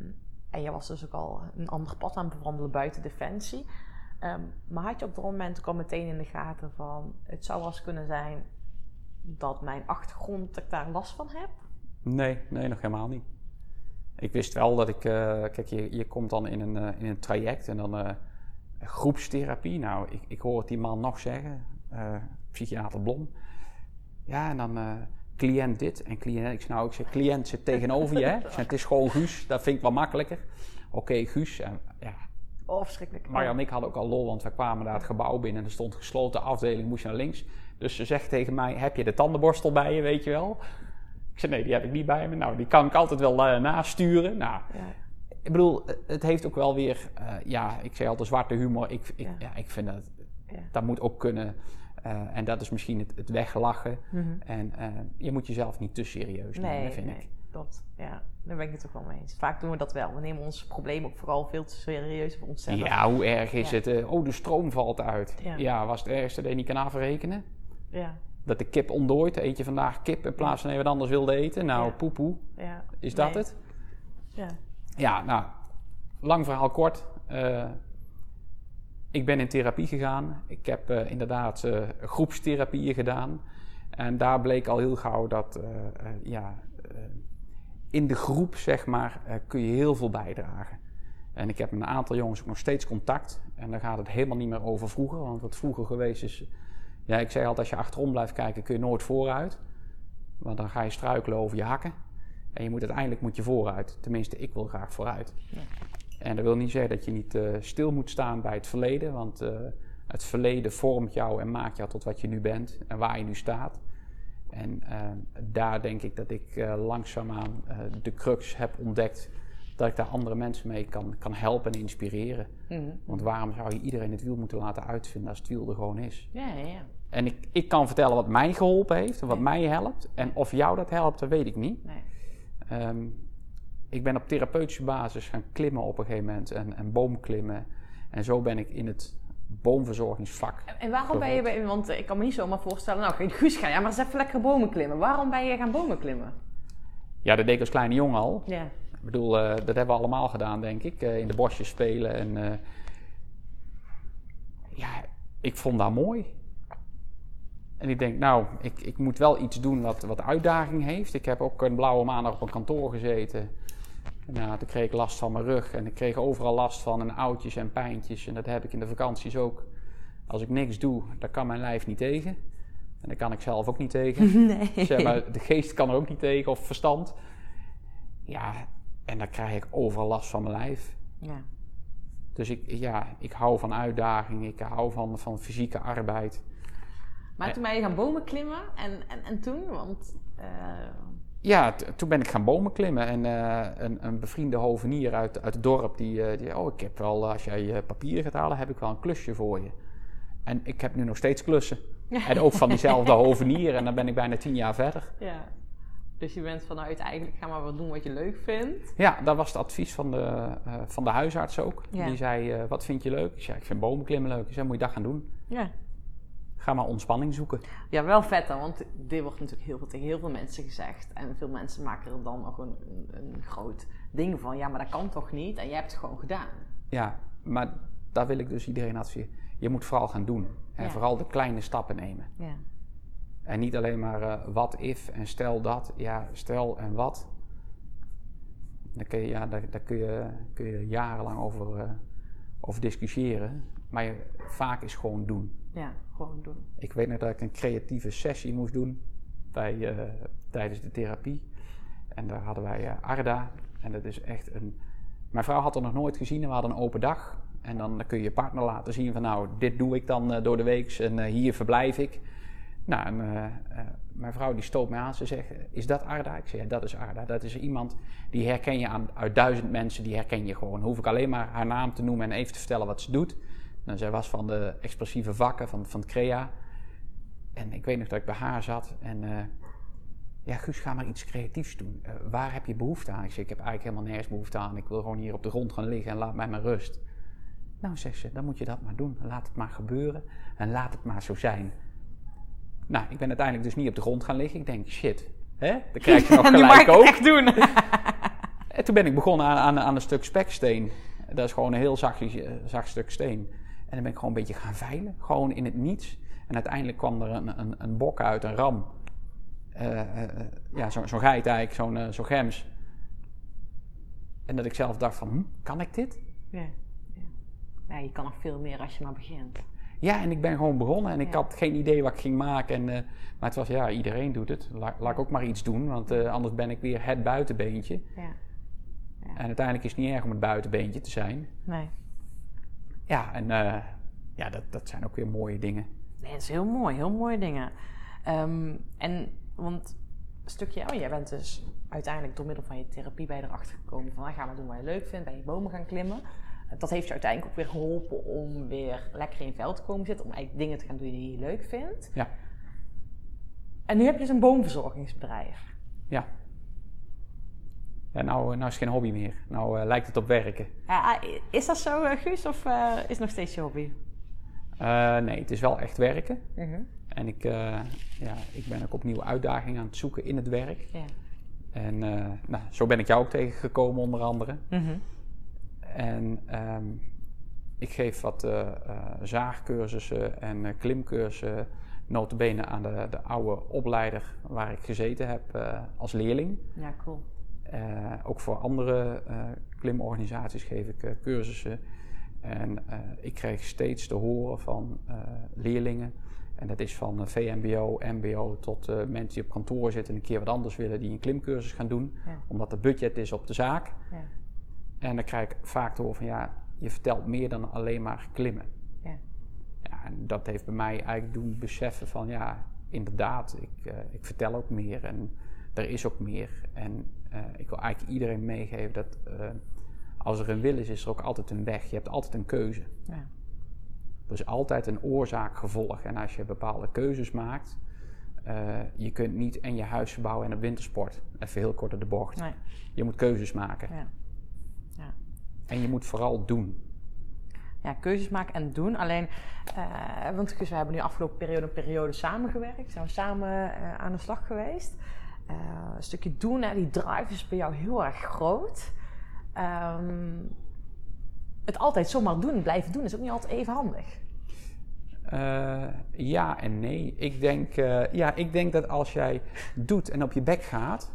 en je was dus ook al een ander pad aan het bewandelen buiten Defensie. Ehm, maar had je op dat moment ook al meteen in de gaten van het zou wel eens kunnen zijn dat mijn achtergrond, dat ik daar last van heb? Nee, nee, nog helemaal niet. Ik wist wel dat ik... eh, kijk, je, je komt dan in een, eh, in een traject en dan groepstherapie. Nou, ik, ik hoor het die man nog zeggen, psychiater Blom. Ja, en dan eh, cliënt dit en cliënt... Ik zeg, nou, ik zeg, cliënt zit tegenover je, hè. Ik zeg, het is gewoon Guus, dat vind ik wel makkelijker. Oké, Guus. En, ja, Oh, verschrikkelijk. Marja en ik hadden ook al lol, want we kwamen daar het gebouw binnen en er stond gesloten afdeling, moest je naar links. Dus ze zegt tegen mij, heb je de tandenborstel bij je, weet je wel? Ik zei, nee, die heb ik niet bij me. Nou, die kan ik altijd wel eh, nasturen. Nou, Ja, ik bedoel, het- het heeft ook wel weer, eh, ja, ik zei altijd zwarte humor. Ik, ik, Ja. ja. ik vind dat, ja. dat moet ook kunnen. Eh, en dat is misschien het, het weglachen. Mhm. En eh, je moet jezelf niet te serieus nemen, Nee, vind nee, ik. klopt. Ja, daar ben ik het ook wel mee eens. Vaak doen we dat wel. We nemen ons probleem ook vooral veel te serieus voor onszelf. Ja, hoe erg is Ja. het? eh, oh, de stroom valt uit. Ja. Ja. was het ergste dat je niet kan afrekenen? Ja, Dat de kip ontdooit, eet je vandaag kip in plaats van je wat anders wilde eten. Nou, Ja. poepoe, ja. is dat Nee. het? Ja. Ja, nou, lang verhaal kort. Ik ben in therapie gegaan. Ik heb eh, inderdaad eh, groepstherapieën gedaan. En daar bleek al heel gauw dat eh, ja, in de groep, zeg maar, kun je heel veel bijdragen. En ik heb met een aantal jongens ook nog steeds contact. En dan gaat het helemaal niet meer over vroeger. Want wat vroeger geweest is... Ja, ik zeg altijd, als je achterom blijft kijken, kun je nooit vooruit. Want dan ga je struikelen over je hakken. En je moet uiteindelijk moet je vooruit. Tenminste, ik wil graag vooruit. En dat wil niet zeggen dat je niet eh, stil moet staan bij het verleden. Want eh, het verleden vormt jou en maakt jou tot wat je nu bent en waar je nu staat. En eh, daar denk ik dat ik langzaamaan de crux heb ontdekt. Dat ik daar andere mensen mee kan, kan helpen en inspireren. Mhm. Want waarom zou je iedereen het wiel moeten laten uitvinden als het wiel er gewoon is? Ja, ja, ja. En ik, ik kan vertellen wat mij geholpen heeft en wat mij helpt. En of jou dat helpt, dat weet ik niet. Nee. Ehm, ik ben op therapeutische basis gaan klimmen op een gegeven moment en, en boomklimmen. En zo ben ik in het boomverzorgingsvak. En waarom ben je bij... Want ik kan me niet zomaar voorstellen... Nou, geen Guus gaan. Ja, maar eens even lekker bomen klimmen. Waarom ben je gaan bomen klimmen? Ja, dat deed ik als kleine jongen al. Ja. Ik bedoel, eh, dat hebben we allemaal gedaan, denk ik. eh, in de bosjes spelen. En eh, ja, ik vond dat mooi. En ik denk, nou, ik, ik moet wel iets doen wat, wat uitdaging heeft. Ik heb ook een blauwe maandag op een kantoor gezeten. Nou, toen kreeg ik last van mijn rug en ik kreeg overal last van en oudjes en pijntjes. En dat heb ik in de vakanties ook. Als ik niks doe, dan kan mijn lijf niet tegen. En daar kan ik zelf ook niet tegen. Nee. Zeg maar, de geest kan er ook niet tegen, of verstand. Ja, en dan krijg ik overal last van mijn lijf. Ja. Dus ik, ja, ik hou van uitdaging, ik hou van, van fysieke arbeid. Maar toen ben je gaan bomen klimmen en, en, en toen? Want eh, Ja, toen ben ik gaan bomen klimmen. En eh, een, een bevriende hovenier uit, uit het dorp, die, eh, die... Oh, ik heb wel, als jij eh, papieren gaat halen, heb ik wel een klusje voor je. En ik heb nu nog steeds klussen. En ook van diezelfde hovenier. En dan ben ik bijna tien jaar verder. ja. Dus je bent vanuit eigenlijk ga maar wat doen wat je leuk vindt. Ja, dat was het advies van de, eh, van de huisarts ook. Ja. Die zei, eh, wat vind je leuk? Ik zei, ik vind bomen klimmen leuk. Ik zei, moet je dat gaan doen? Ja. Ga maar ontspanning zoeken. Ja, wel vet dan, want dit wordt natuurlijk heel veel tegen heel veel mensen gezegd. En veel mensen maken er dan nog een, een, een groot ding van. Ja, maar dat kan toch niet? En jij hebt het gewoon gedaan. Ja, maar daar wil ik dus iedereen adviseren. Je moet vooral gaan doen. En Ja. vooral de kleine stappen nemen. Ja. En niet alleen maar eh, wat if en stel dat. Ja, stel en wat. Daar kun je, ja, daar, daar kun je, kun je jarenlang over, eh, over discussiëren. Maar je, vaak is gewoon doen. Ja, Ik weet nog dat ik een creatieve sessie moest doen bij, eh, tijdens de therapie. En daar hadden wij eh, Arda. En dat is echt een. Mijn vrouw had er nog nooit gezien en we hadden een open dag. En dan kun je je partner laten zien van nou, dit doe ik dan eh, door de week en hier verblijf ik. Nou, en, mijn vrouw die stoot mij aan. Ze zegt, is dat Arda? Ik zeg, ja, dat is Arda. Dat is iemand, die herken je aan, uit duizend mensen, die herken je gewoon. Hoef ik alleen maar haar naam te noemen en even te vertellen wat ze doet. Nou, zij was van de expressieve vakken, van, van het CREA. En ik weet nog dat ik bij haar zat en... eh, ja, Guus, ga maar iets creatiefs doen. Eh, waar heb je behoefte aan? Ik zeg, ik heb eigenlijk helemaal nergens behoefte aan. Ik wil gewoon hier op de grond gaan liggen en laat mij maar rust. Nou, zegt ze, dan moet je dat maar doen. Laat het maar gebeuren en laat het maar zo zijn. Nou, ik ben uiteindelijk dus niet op de grond gaan liggen. Ik denk, shit, hè? Dan krijg je nog gelijk ook. echt doen. En toen ben ik begonnen aan, aan, aan een stuk speksteen. Dat is gewoon een heel zacht, eh, zacht stuk steen. En dan ben ik gewoon een beetje gaan veilen. Gewoon in het niets. En uiteindelijk kwam er een, een, een bok uit, een ram. Eh, eh, ja, zo- zo'n geit eigenlijk, zo'n zo'n gems. En dat ik zelf dacht van, hm, kan ik dit? Ja. Ja. ja, je kan nog veel meer als je maar begint. Ja, en ik ben gewoon begonnen en ik had geen idee wat ik ging maken. En, maar het was, ja, iedereen doet het. La- laat ik ook maar iets doen, want anders ben ik weer het buitenbeentje. Ja. En uiteindelijk is het niet erg om het buitenbeentje te zijn. Nee. Ja, en eh, ja, dat, dat zijn ook weer mooie dingen. Nee, dat is heel mooi. Heel mooie dingen. Ehm, en, want een stukje... Oh, jij bent dus uiteindelijk door middel van je therapie bij erachter gekomen van... ah, ga maar doen wat je leuk vindt. Ben je bomen gaan klimmen. Dat heeft je uiteindelijk ook weer geholpen om weer lekker in je vel te komen zitten. Om eigenlijk dingen te gaan doen die je leuk vindt. Ja, En nu heb je dus een boomverzorgingsbedrijf. ja. Ja, nou, nou is het geen hobby meer. Nou eh, lijkt het op werken. Ja, is dat zo, eh, Guus? Of eh, is het nog steeds je hobby? Eh, nee, het is wel echt werken. Mhm. En ik, eh, ja, ik ben ook opnieuw uitdagingen aan het zoeken in het werk. Ja. En eh, nou, zo ben ik jou ook tegengekomen onder andere. Mhm. En ehm, ik geef wat eh, eh, zaagcursussen en eh, klimcursussen notabene aan de, de oude opleider waar ik gezeten heb eh, als leerling. Ja, cool. Eh, ook voor andere eh, klimorganisaties geef ik eh, cursussen. En ik kreeg steeds te horen van leerlingen. En dat is van VMBO, MBO tot mensen die op kantoor zitten en een keer wat anders willen, die een klimcursus gaan doen. Ja. Omdat de budget is op de zaak. Ja. En dan krijg ik vaak te horen van ja, je vertelt meer dan alleen maar klimmen. Ja. Ja, en dat heeft bij mij eigenlijk doen beseffen van ja, inderdaad, ik, ik vertel ook meer en er is ook meer. En eh, ik wil eigenlijk iedereen meegeven dat eh, als er een wil is, is er ook altijd een weg. Je hebt altijd een keuze. Ja. Er is altijd een oorzaak-gevolg. En als je bepaalde keuzes maakt, eh, je kunt niet en je huis verbouwen en op wintersport. Even heel kort op de bocht. Nee. Je moet keuzes maken. Ja. Ja. En je moet vooral doen. ja, keuzes maken en doen. Alleen, eh, want we hebben nu afgelopen periode een periode samengewerkt. Zijn we samen aan de slag geweest. Eh, een stukje doen, hè, die drive is bij jou heel erg groot. Ehm, het altijd zomaar doen, blijven doen, is ook niet altijd even handig. Eh, ja en nee. Ik denk, eh, ja, ik denk dat als jij doet en op je bek gaat,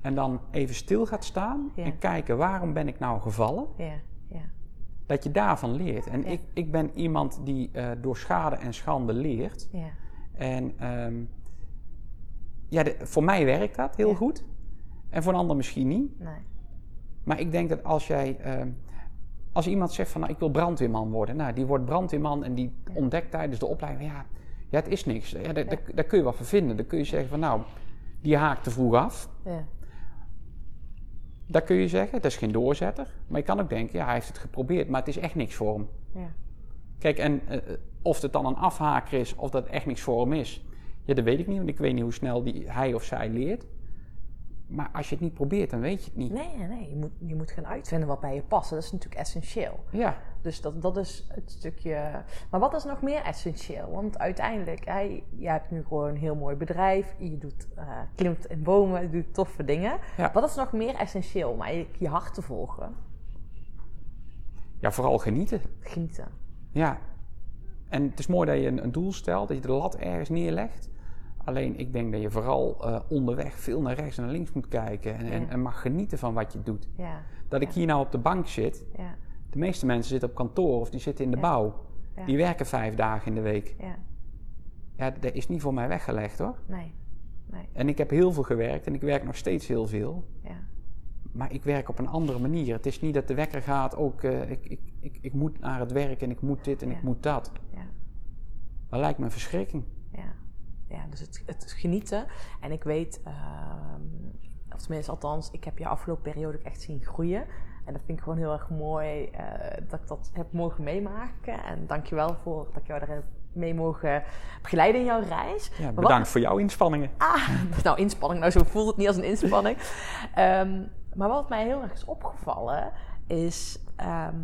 en dan even stil gaat staan Ja. en kijken waarom ben ik nou gevallen, Ja, ja, dat je daarvan leert. En ik, ik ben iemand die door schade en schande leert. ja. En ehm, ja, de- voor mij werkt dat heel Ja. goed. En voor een ander misschien niet. Nee. Maar ik denk dat als jij. ehm, als iemand zegt van nou, ik wil brandweerman worden. Nou, die wordt brandweerman en die ontdekt tijdens de opleiding. Ja, ja het is niks. Ja, daar, daar, daar kun je wat voor vinden. Dan kun je zeggen van nou, die haakt te vroeg af. Ja. Dat kun je zeggen. Dat is geen doorzetter. Maar je kan ook denken, ja, hij heeft het geprobeerd, maar het is echt niks voor hem. Ja. Kijk, en eh, of het dan een afhaker is of dat echt niks voor hem is, ja, dat weet ik niet, want ik weet niet hoe snel die, hij of zij leert. Maar als je het niet probeert, dan weet je het niet. Nee, nee. Je moet, je moet gaan uitvinden wat bij je past. Dat is natuurlijk essentieel. Ja, Dus dat, dat is het stukje. Maar wat is nog meer essentieel? Want uiteindelijk, hè, je hebt nu gewoon een heel mooi bedrijf. Je doet, eh, klimt in bomen, je doet toffe dingen. Ja. Wat is nog meer essentieel om eigenlijk je hart te volgen? ja, vooral genieten. Genieten. Ja. En het is mooi dat je een, een doel stelt, dat je de lat ergens neerlegt. Alleen ik denk dat je vooral eh, onderweg veel naar rechts en naar links moet kijken. En, en, Ja. en mag genieten van wat je doet. Ja, Dat ik hier nou op de bank zit. ja, De meeste mensen zitten op kantoor of die zitten in de bouw. Die werken vijf dagen in de week. ja. Ja, dat is niet voor mij weggelegd hoor. Nee, nee, En ik heb heel veel gewerkt en ik werk nog steeds heel veel. ja. Maar ik werk op een andere manier. Het is niet dat de wekker gaat, ook eh, ik, ik, ik, ik moet naar het werk en ik moet dit en ik moet dat. ja. Dat lijkt me een verschrikking. Ja, dus het, het genieten. En ik weet, ehm, of tenminste althans, ik heb je afgelopen periode ook echt zien groeien. En dat vind ik gewoon heel erg mooi eh, dat ik dat heb mogen meemaken. En dankjewel voor dat ik jou daarin mee mogen begeleiden in jouw reis. Ja, bedankt voor jouw inspanningen. Ah, nou inspanning, nou zo voelt het niet als een inspanning. Ehm, maar wat mij heel erg is opgevallen, is ehm,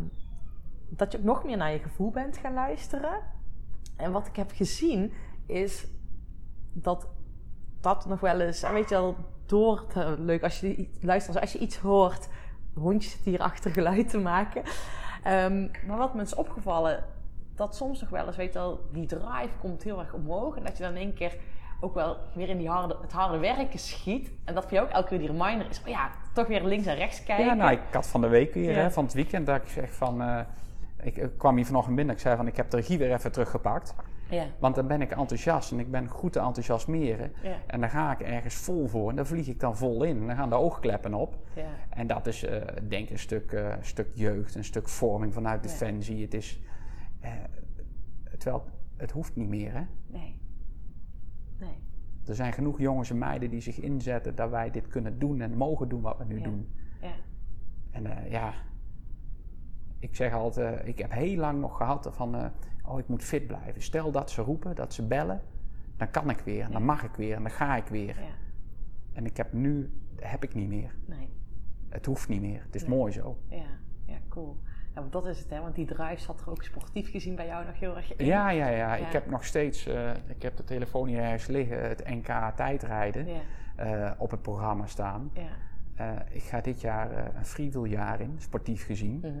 dat je ook nog meer naar je gevoel bent gaan luisteren. En wat ik heb gezien, is dat dat nog wel eens, en weet je wel, door te, leuk als je iets- luistert, als je iets hoort, hondjes zitten hier achter geluid te maken. Ehm, maar wat me is opgevallen, dat soms nog wel eens, weet je wel, die drive komt heel erg omhoog. En dat je dan in één keer ook wel weer in die harde, het harde werken schiet. En dat voor jou ook elke keer die reminder is, oh ja, toch weer links en rechts kijken. Ja, nou, ik had van de week weer, Ja. hè, van het weekend, dat ik zeg van... eh, ik, ik kwam hier vanochtend binnen, ik zei van ik heb de regie weer even teruggepakt. Ja. Want dan ben ik enthousiast en ik ben goed te enthousiasmeren. Ja. En dan ga ik ergens vol voor en dan vlieg ik dan vol in. En dan gaan de oogkleppen op. Ja. En dat is eh, denk ik een stuk, eh, stuk jeugd, een stuk vorming vanuit. Defensie. Het is... eh, terwijl het hoeft niet meer, hè. Nee. Nee. Er zijn genoeg jongens en meiden die zich inzetten dat wij dit kunnen doen en mogen doen wat we nu doen. Ja. En ja, ik zeg altijd, ik heb heel lang nog gehad van, oh ik moet fit blijven. Stel dat ze roepen, dat ze bellen, dan kan ik weer en dan mag ik weer en dan ga ik weer. Ja. En ik heb nu, heb ik niet meer. Nee. Het hoeft niet meer. Het is Nee. mooi zo. Ja. Ja, cool. Ja, want dat is het, hè? Want die drive zat er ook sportief gezien bij jou nog heel erg in. Ja, ja, ja. Ja. Ik heb nog steeds, eh, ik heb de telefoon hier ergens liggen, het NK tijdrijden Ja. eh, op het programma staan. Ja. Eh, ik ga dit jaar een freewheeljaar in, sportief gezien. Mhm.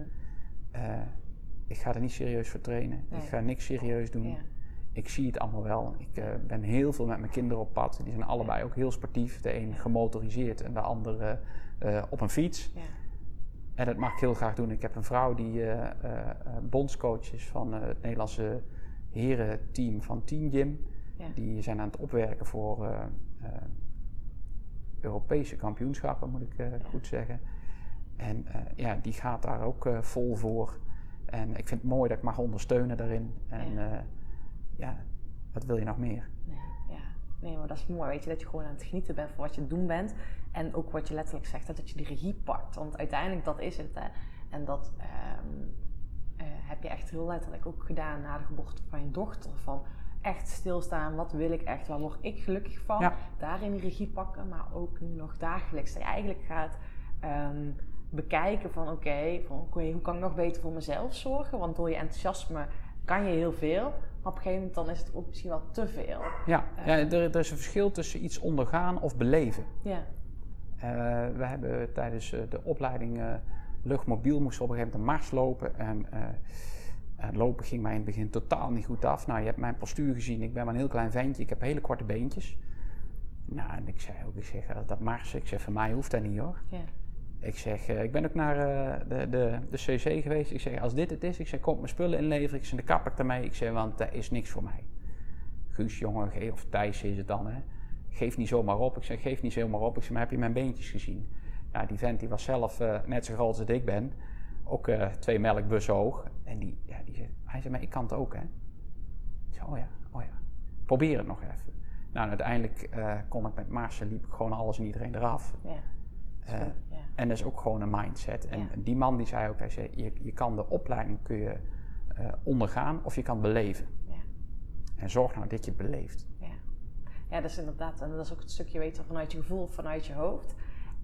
Ik ga er niet serieus voor trainen. Nee. Ik ga niks serieus doen. Ja. Ik zie het allemaal wel. Ik eh, ben heel veel met mijn kinderen op pad. Die zijn allebei ook heel sportief. De een gemotoriseerd en de andere eh, op een fiets. Ja. En dat mag ik heel graag doen. Ik heb een vrouw die eh, bondscoach is van het Nederlandse herenteam van Team Gym. Ja. Die zijn aan het opwerken voor Europese kampioenschappen, moet ik goed zeggen. En ja, die gaat daar ook vol voor. En ik vind het mooi dat ik mag ondersteunen daarin. En Ja. ja, ja wat wil je nog meer? Nee, ja. nee, maar dat is mooi. Weet je, dat je gewoon aan het genieten bent van wat je aan het doen bent. En ook wat je letterlijk zegt, dat je die regie pakt. Want uiteindelijk, dat is het. Hè. En dat ehm, eh, heb je echt heel letterlijk ook gedaan na de geboorte van je dochter. Van echt stilstaan, wat wil ik echt, waar word ik gelukkig van? Ja. Daarin die regie pakken, maar ook nu nog dagelijks. Dat je eigenlijk gaat ehm, bekijken van oké, van oké, hoe kan ik nog beter voor mezelf zorgen? Want door je enthousiasme kan je heel veel. Maar op een gegeven moment dan is het ook misschien wel te veel. Ja, ja er, er is een verschil tussen iets ondergaan of beleven. Ja, Eh, we hebben tijdens eh, de opleiding eh, luchtmobiel moesten we op een gegeven moment een mars lopen. En eh, eh, lopen ging mij in het begin totaal niet goed af. Nou, je hebt mijn postuur gezien. Ik ben maar een heel klein ventje. Ik heb hele korte beentjes. Nou, en ik zei ook, ik zeg, eh, dat Mars, ik zeg, voor mij hoeft dat niet hoor. Ja. Ik zeg, eh, ik ben ook naar eh, de, de, de CC geweest. Ik zeg, als dit het is, ik zeg, kom mijn spullen inleveren. Ik zeg, dan kap ik ermee. Ik zeg, want dat is niks voor mij. Guus, jongen, ge- of Thijs is het dan, hè. Geef niet zomaar op. Ik zeg, geef niet zomaar op. Ik zeg, maar heb je mijn beentjes gezien? Ja, die vent die was zelf eh, net zo groot als ik ben. Ook twee melkbussen hoog. En die, ja, die zegt, hij zei, maar ik kan het ook, hè. Ik zei, oh ja, oh ja. Probeer het nog even. Nou, uiteindelijk eh, kon ik met Marcel, liep ik gewoon alles en iedereen eraf. Ja. En dat is ook gewoon een mindset. En Ja. die man die zei ook, hij zei, je, je kan de opleiding kun je, eh, ondergaan of je kan beleven. Ja. En zorg nou dat je het beleeft. Ja. ja, dat is inderdaad, en dat is ook het stukje weten vanuit je gevoel, vanuit je hoofd.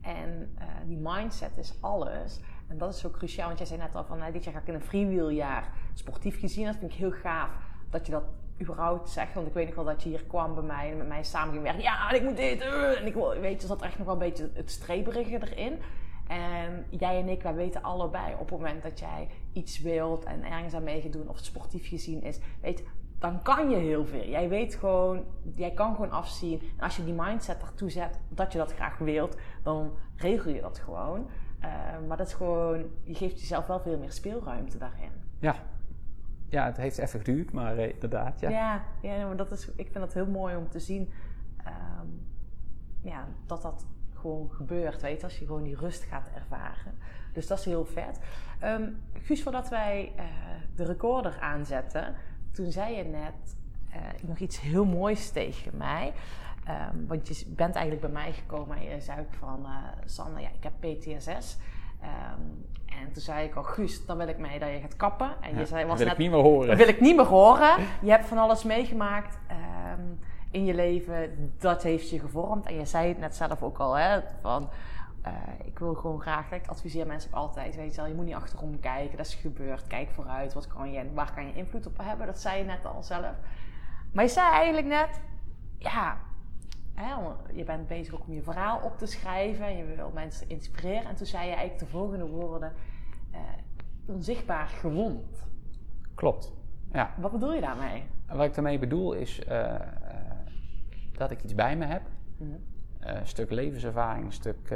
En eh, die mindset is alles. En dat is zo cruciaal, want jij zei net al van, nou, dit jaar ga ik in een freewheeljaar sportief gezien. Dat vind ik heel gaaf dat je dat überhaupt zegt. Want ik weet nog wel dat je hier kwam bij mij en met mij samen ging werken. Ja, en ik moet dit. eh, en ik weet je, er zat echt nog wel een beetje het streberige erin. En jij en ik, wij weten allebei op het moment dat jij iets wilt en ergens aan mee gaat doen of het sportief gezien is, weet dan kan je heel veel. Jij weet gewoon, jij kan gewoon afzien. En als je die mindset ertoe zet dat je dat graag wilt, dan regel je dat gewoon. Eh, maar dat is gewoon, je geeft jezelf wel veel meer speelruimte daarin. Ja, ja het heeft even geduurd, maar eh, inderdaad, ja. Ja, ja, maar dat is, ik vind dat heel mooi om te zien ehm, ja, dat dat gewoon gebeurt. Weet je, als je gewoon die rust gaat ervaren. Dus dat is heel vet. Ehm, Guus, voordat wij eh, de recorder aanzetten, toen zei je net eh, nog iets heel moois tegen mij. Ehm, want je bent eigenlijk bij mij gekomen en je zei ook van, eh Sanne, ja, ik heb PTSS. Ehm, en toen zei ik al, Guus, dan wil ik mee dat je gaat kappen. En Ja, je zei, dat was wil net ik niet meer horen. dat wil ik niet meer horen. Je hebt van alles meegemaakt ehm, in je leven. Dat heeft je gevormd. En je zei het net zelf ook al. Hè, van, eh, ik wil gewoon graag, ik adviseer mensen ook altijd. Weet je, wel, je moet niet achterom kijken. Dat is gebeurd. Kijk vooruit. Wat kan je, en waar kan je invloed op hebben? Dat zei je net al zelf. Maar je zei eigenlijk net, ja, hè, je bent bezig ook om je verhaal op te schrijven. En je wil mensen inspireren. En toen zei je eigenlijk de volgende woorden. eh, onzichtbaar gewond. Klopt. Ja. Wat bedoel je daarmee? Wat ik daarmee bedoel is eh, eh, dat ik iets bij me heb. Mhm. Eh, een stuk levenservaring, een stuk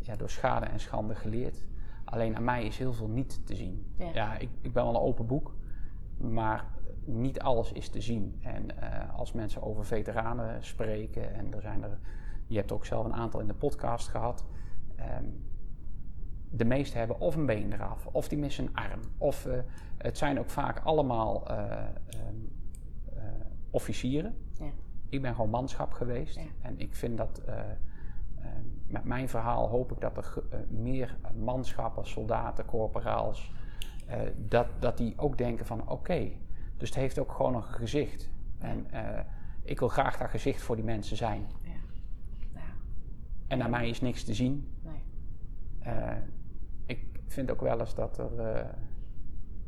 ja, door schade en schande geleerd. Alleen aan mij is heel veel niet te zien. Ja. Ja, ik, ik ben wel een open boek, maar niet alles is te zien. En eh, als mensen over veteranen spreken, en er zijn er, je hebt ook zelf een aantal in de podcast gehad. ehm, de meesten hebben of een been eraf, of die missen een arm. Of eh, het zijn ook vaak allemaal eh, ehm, eh, officieren. Ja. Ik ben gewoon manschap geweest. Ja. En ik vind dat eh, eh, met mijn verhaal hoop ik dat er meer manschappen, soldaten, corporaals, dat, dat die ook denken van oké, dus het heeft ook gewoon een gezicht. En eh, ik wil graag dat gezicht voor die mensen zijn. Ja. ja. En aan mij is niks te zien. Nee. Eh, ik vind ook wel eens dat er, eh,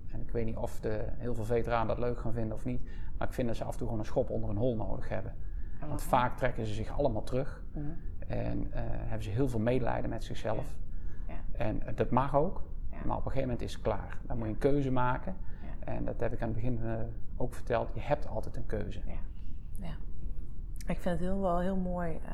en ik weet niet of de, heel veel veteranen dat leuk gaan vinden of niet, maar ik vind dat ze af en toe gewoon een schop onder een hol nodig hebben. En Want vaak trekken ze zich allemaal terug Mhm. en hebben ze heel veel medelijden met zichzelf. Ja. En dat mag ook, maar op een gegeven moment is het klaar. Dan moet je een keuze maken. En dat heb ik aan het begin eh, ook verteld. Je hebt altijd een keuze. Ja. ja. Ik vind het heel, wel heel mooi eh,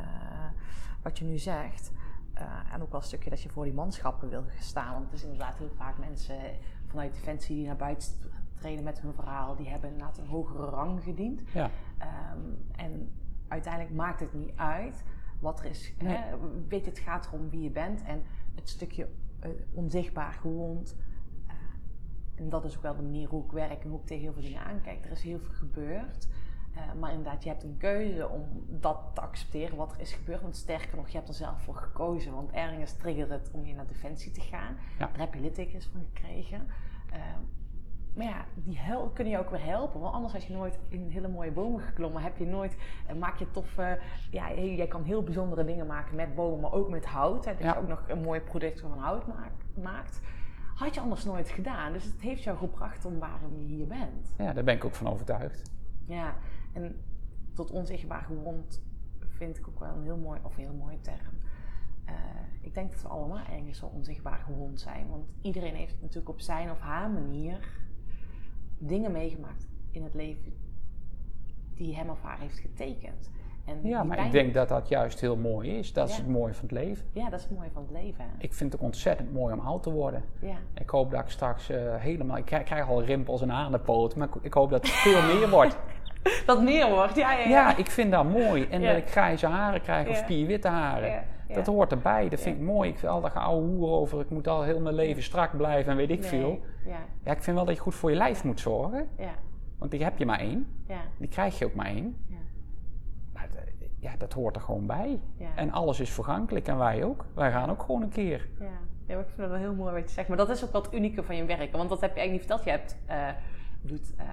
wat je nu zegt. Eh, en ook wel een stukje dat je voor die manschappen wil staan. Want het is inderdaad heel vaak mensen vanuit Defensie die naar buiten treden met hun verhaal. Die hebben inderdaad een hogere rang gediend. Ja, Ehm, en uiteindelijk maakt het niet uit wat er is. Nee. Hè? Weet het gaat erom wie je bent. En het stukje onzichtbaar gewond. Eh, en dat is ook wel de manier hoe ik werk en hoe ik tegen heel veel dingen aankijk. Er is heel veel gebeurd. Eh, maar inderdaad, je hebt een keuze om dat te accepteren wat er is gebeurd. Want sterker nog, je hebt er zelf voor gekozen. Want ergens triggert het om je naar Defensie te gaan. Ja. Daar heb je littekens van gekregen. Ehm, maar ja, die hel kunnen je ook weer helpen. Want anders had je nooit in hele mooie bomen geklommen. Heb je nooit, eh, maak je toffe... Ja, jij kan heel bijzondere dingen maken met bomen, maar ook met hout. Hè, dat Ja. je ook nog een mooi product van hout maak- maakt. Had je anders nooit gedaan. Dus het heeft jou gebracht om waarom je hier bent. ja, daar ben ik ook van overtuigd. Ja, en tot onzichtbaar gewond vind ik ook wel een heel mooi, of een heel mooie term. Eh, ik denk dat we allemaal ergens wel onzichtbaar gewond zijn. Want iedereen heeft natuurlijk op zijn of haar manier dingen meegemaakt in het leven die hem of haar heeft getekend. En Ja, maar pijn- ik denk dat dat juist heel mooi is. Dat is het mooie van het leven. Ja, dat is het mooie van het leven. Ik vind het ook ontzettend mooi om oud te worden. Ja. Ik hoop dat ik straks eh, helemaal... Ik krijg, krijg al rimpels en aan de poot, maar ik, ik hoop dat het veel meer wordt. Dat meer wordt, ja, ja, ja. Ik vind dat mooi. En dat ik grijze haren krijg of spierwitte haren. Dat hoort erbij. Dat vind ik mooi. Ik vind al dat geouwe hoer over. Ik moet al heel mijn leven strak blijven en weet ik Nee, veel. Ja, Ja, ik vind wel dat je goed voor je lijf moet zorgen. ja, Want die heb je maar één. ja. Die krijg je ook maar één. Ja. Ja, dat hoort er gewoon bij. Ja. En alles is vergankelijk en wij ook. Wij gaan ook gewoon een keer. Ja. ja, ik vind het wel heel mooi wat je zegt. Maar dat is ook wat unieke van je werk. Want dat heb je eigenlijk niet verteld. Je hebt, je doet eh,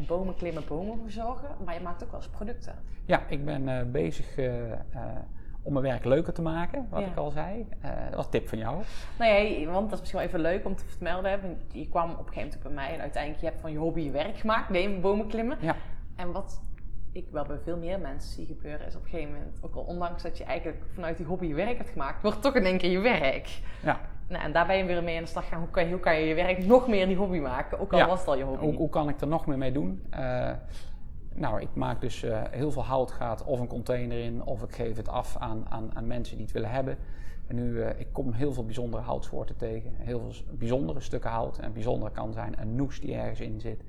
eh, bomen klimmen, bomen verzorgen. Maar je maakt ook wel eens producten. Ja, ik ben bezig om mijn werk leuker te maken, wat Ja. ik al zei. Dat was een tip van jou. Nou ja, want dat is misschien wel even leuk om te vermelden. Je kwam op een gegeven moment bij mij en uiteindelijk je hebt van je hobby je werk gemaakt. Nee, bomen klimmen. Ja, En wat ik wel bij veel meer mensen zie gebeuren is op een gegeven moment, ook al ondanks dat je eigenlijk vanuit die hobby je werk hebt gemaakt, wordt toch in één keer je werk. ja. Nou, en daar ben je weer mee aan de slag gaan. Hoe kan je, hoe kan je je werk nog meer die hobby maken? Ook al Ja. was het al je hobby. Hoe, hoe kan ik er nog meer mee doen? Eh, nou, ik maak dus eh, heel veel hout gaat of een container in, of ik geef het af aan, aan, aan mensen die het willen hebben. En nu, eh, ik kom heel veel bijzondere houtsoorten tegen. Heel veel bijzondere stukken hout. En bijzonder kan zijn een noes die ergens in zit.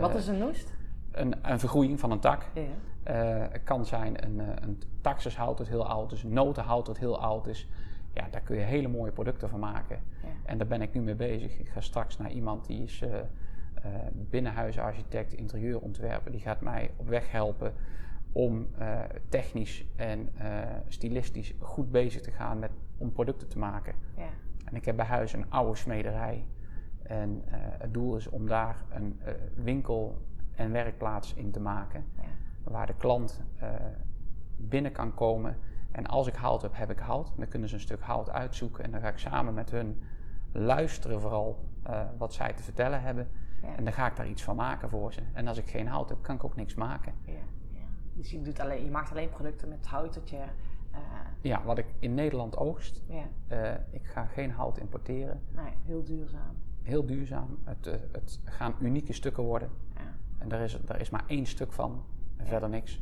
Wat is een noest? Een, een vergroeiing van een tak. Ja. Eh, het kan zijn een, eh, een taxushout dat heel oud is, een notenhout dat heel oud is. Ja, daar kun je hele mooie producten van maken. Ja. En daar ben ik nu mee bezig. Ik ga straks naar iemand die is eh, binnenhuisarchitect, interieurontwerper. Die gaat mij op weg helpen om technisch en stilistisch goed bezig te gaan met, om producten te maken. Ja. En ik heb bij huis een oude smederij. En het doel is om daar een winkel en werkplaats in te maken. Ja. Waar de klant eh, binnen kan komen. En als ik hout heb, heb ik hout. Dan kunnen ze een stuk hout uitzoeken. En dan ga ik samen met hun luisteren vooral eh, wat zij te vertellen hebben. Ja. En dan ga ik daar iets van maken voor ze. En als ik geen hout heb, kan ik ook niks maken. Ja. Ja. Dus je, doet alleen, je maakt alleen producten met hout dat je... eh, Ja, wat ik in Nederland oogst. ik ga geen hout importeren. nee, heel duurzaam. Heel duurzaam. Het, het gaan unieke stukken worden. Ja. En daar is, daar is maar één stuk van. En verder niks.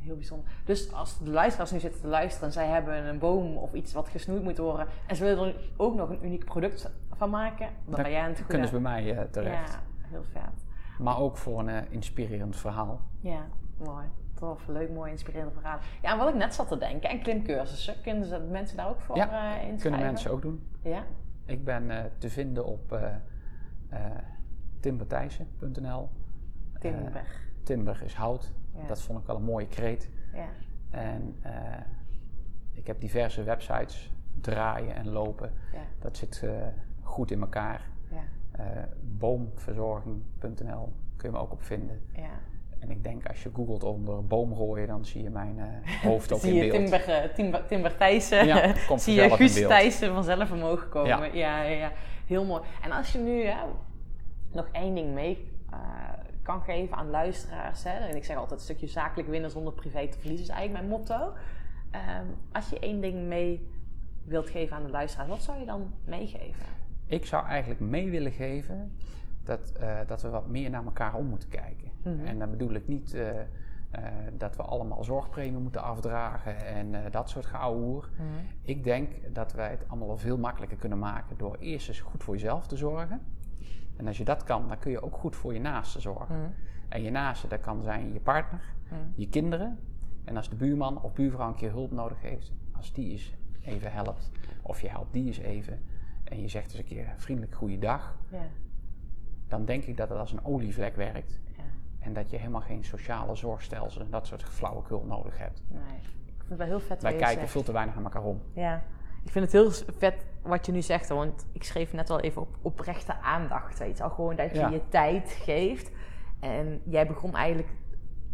Heel bijzonder. Dus als de luisteraars nu zitten te luisteren en zij hebben een boom of iets wat gesnoeid moet worden en ze willen er ook nog een uniek product van maken, dan, Dan ben jij aan het goede. kunnen ze bij mij eh, terecht. Ja, heel vet. Maar ook voor een eh, inspirerend verhaal. Ja, mooi. Tof, leuk, mooi, inspirerende verhaal. Ja, en wat ik net zat te denken, en klimcursussen, kunnen ze, mensen daar ook voor Ja, eh, inschrijven? Kunnen mensen ook doen. Ja? Ik ben te vinden op timberthijssen.nl. Timber. Timber is hout. Ja. Dat vond ik wel een mooie kreet. ja. En eh, ik heb diverse websites draaien en lopen. Ja. Dat zit eh, goed in elkaar. Ja. Eh, boomverzorging.nl kun je me ook op vinden. Ja. En ik denk als je googelt onder boomrooien, dan zie je mijn eh, hoofd ook Zie in je beeld. Timber, eh, Timber, Timber Thijssen, Ja, komt zie je in Guus. Thijssen vanzelf omhoog komen. Ja. Ja. Ja, ja, Heel mooi. En als je nu ja, nog één ding mee eh, kan geven aan luisteraars. Hè? En ik zeg altijd, een stukje zakelijk winnen zonder privé te verliezen is eigenlijk mijn motto. Ehm, als je één ding mee wilt geven aan de luisteraars, wat zou je dan meegeven? Ik zou eigenlijk mee willen geven dat, eh, dat we wat meer naar elkaar om moeten kijken. Mhm. En dan bedoel ik niet eh, eh, dat we allemaal zorgpremie moeten afdragen en dat soort geouwehoer. Ik denk dat wij het allemaal al veel makkelijker kunnen maken door eerst eens goed voor jezelf te zorgen. En als je dat kan, dan kun je ook goed voor je naasten zorgen. En je naasten, dat kan zijn je partner, je kinderen. En als de buurman of buurvrouw een keer hulp nodig heeft, als die eens even helpt, of je helpt die eens even, en je zegt eens een keer vriendelijk goeiedag, Ja. dan denk ik dat het als een olievlek werkt. Ja. En dat je helemaal geen sociale zorgstelsel en dat soort flauwekul nodig hebt. Nee. Ik vind het wel heel vet Wij kijken zegt. veel te weinig naar elkaar om. Ja, ik vind het heel vet wat je nu zegt. Want ik schreef net al even op oprechte aandacht. Weet je al gewoon dat je Ja. je tijd geeft. En jij begon eigenlijk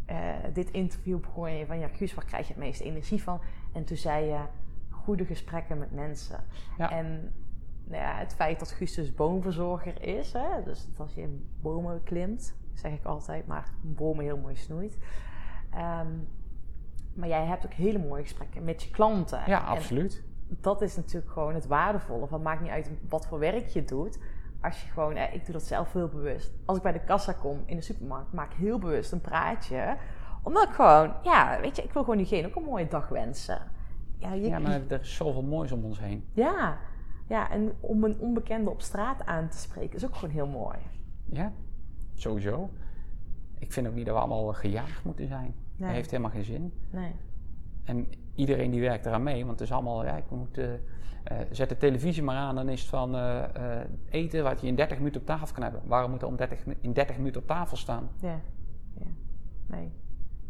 eh, dit interview begon je van... Ja, Guus, waar krijg je het meeste energie van? En toen zei je goede gesprekken met mensen. Ja. En nou ja, het feit dat Guus dus boomverzorger is. Hè, dus dat als je in bomen klimt, zeg ik altijd, maar bomen heel mooi snoeit. Ehm, maar jij hebt ook hele mooie gesprekken met je klanten. Ja, En absoluut. Dat is natuurlijk gewoon het waardevolle. Van maakt niet uit wat voor werk je doet. Als je gewoon, eh, ik doe dat zelf heel bewust. Als ik bij de kassa kom in de supermarkt, maak ik heel bewust een praatje. Omdat ik gewoon, ja, weet je, ik wil gewoon diegene ook een mooie dag wensen. Ja, je, Ja, maar er is zoveel moois om ons heen. ja, ja, en om een onbekende op straat aan te spreken is ook gewoon heel mooi. Ja, sowieso. Ik vind ook niet dat we allemaal gejaagd moeten zijn. Nee. Dat heeft helemaal geen zin. Nee. En iedereen die werkt eraan mee, want het is allemaal, ja, ik moet, eh, eh, zet de televisie maar aan, dan is het van eh, eten wat je in 30 minuten op tafel kan hebben. Waarom moet er om 30, mi- in 30 minuten op tafel staan? Ja, ja. Nee.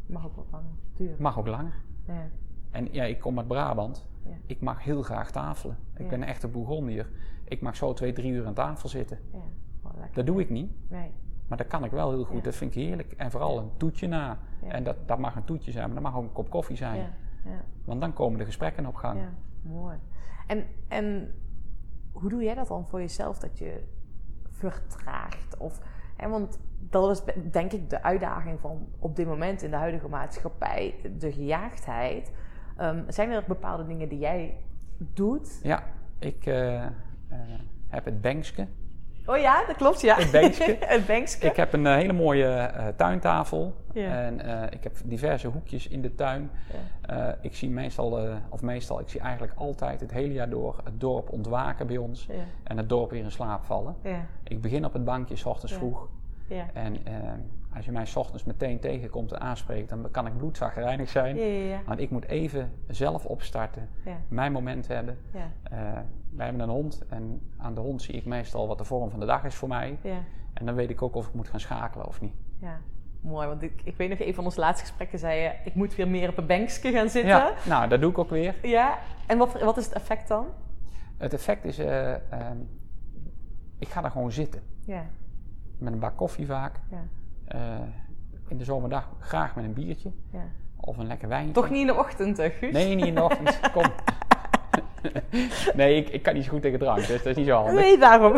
Mag ook wat langer duren. Mag ook langer. Ja. En ja, ik kom uit Brabant. Ja. Ik mag heel graag tafelen. Ik Ja. ben een echte Bourgondier. Ik mag zo twee, drie uur aan tafel zitten. Ja. Dat doe ik niet, Nee. maar dat kan ik wel heel goed. Ja. Dat vind ik heerlijk. En vooral een toetje na. Ja. En dat, dat mag een toetje zijn, maar dat mag ook een kop koffie zijn. Ja, Want dan komen de gesprekken op gang. ja. Mooi. En, en hoe doe jij dat dan voor jezelf, dat je vertraagt? Of, hè, want dat is denk ik de uitdaging van op dit moment in de huidige maatschappij, de gejaagdheid. Ehm, zijn er bepaalde dingen die jij doet? Ja, ik eh, eh, heb het bankske. Oh ja, dat klopt, ja. Het bankske. Ik heb een eh, hele mooie eh, tuintafel. Ja. En eh, ik heb diverse hoekjes in de tuin. Ja. Ik zie meestal, of meestal, ik zie eigenlijk altijd het hele jaar door het dorp ontwaken bij ons. Ja. En het dorp weer in slaap vallen. Ja. Ik begin op het bankje, s ochtends vroeg. Ja. En eh, als je mij s ochtends meteen tegenkomt en aanspreekt, dan kan ik bloedzaggerijnig zijn. Ja, ja, ja. Want ik moet even zelf opstarten, mijn moment hebben. Eh, wij hebben een hond en aan de hond zie ik meestal wat de vorm van de dag is voor mij. Ja. En dan weet ik ook of ik moet gaan schakelen of niet. Ja. Mooi, want ik, ik weet nog, een van onze laatste gesprekken zei je... ik moet weer meer op een bankje gaan zitten. Ja, nou, dat doe ik ook weer. Ja. En wat, wat is het effect dan? Het effect is, eh, ehm, ik ga daar gewoon zitten. Ja. Met een bak koffie vaak. Ja. Eh, in de zomerdag graag met een biertje ja. of een lekker wijntje. Toch niet in de ochtend, hè, Guus? Nee, niet in de ochtend. Kom. nee, ik, ik kan niet zo goed tegen drank, dus dat is niet zo handig. Nee, daarom.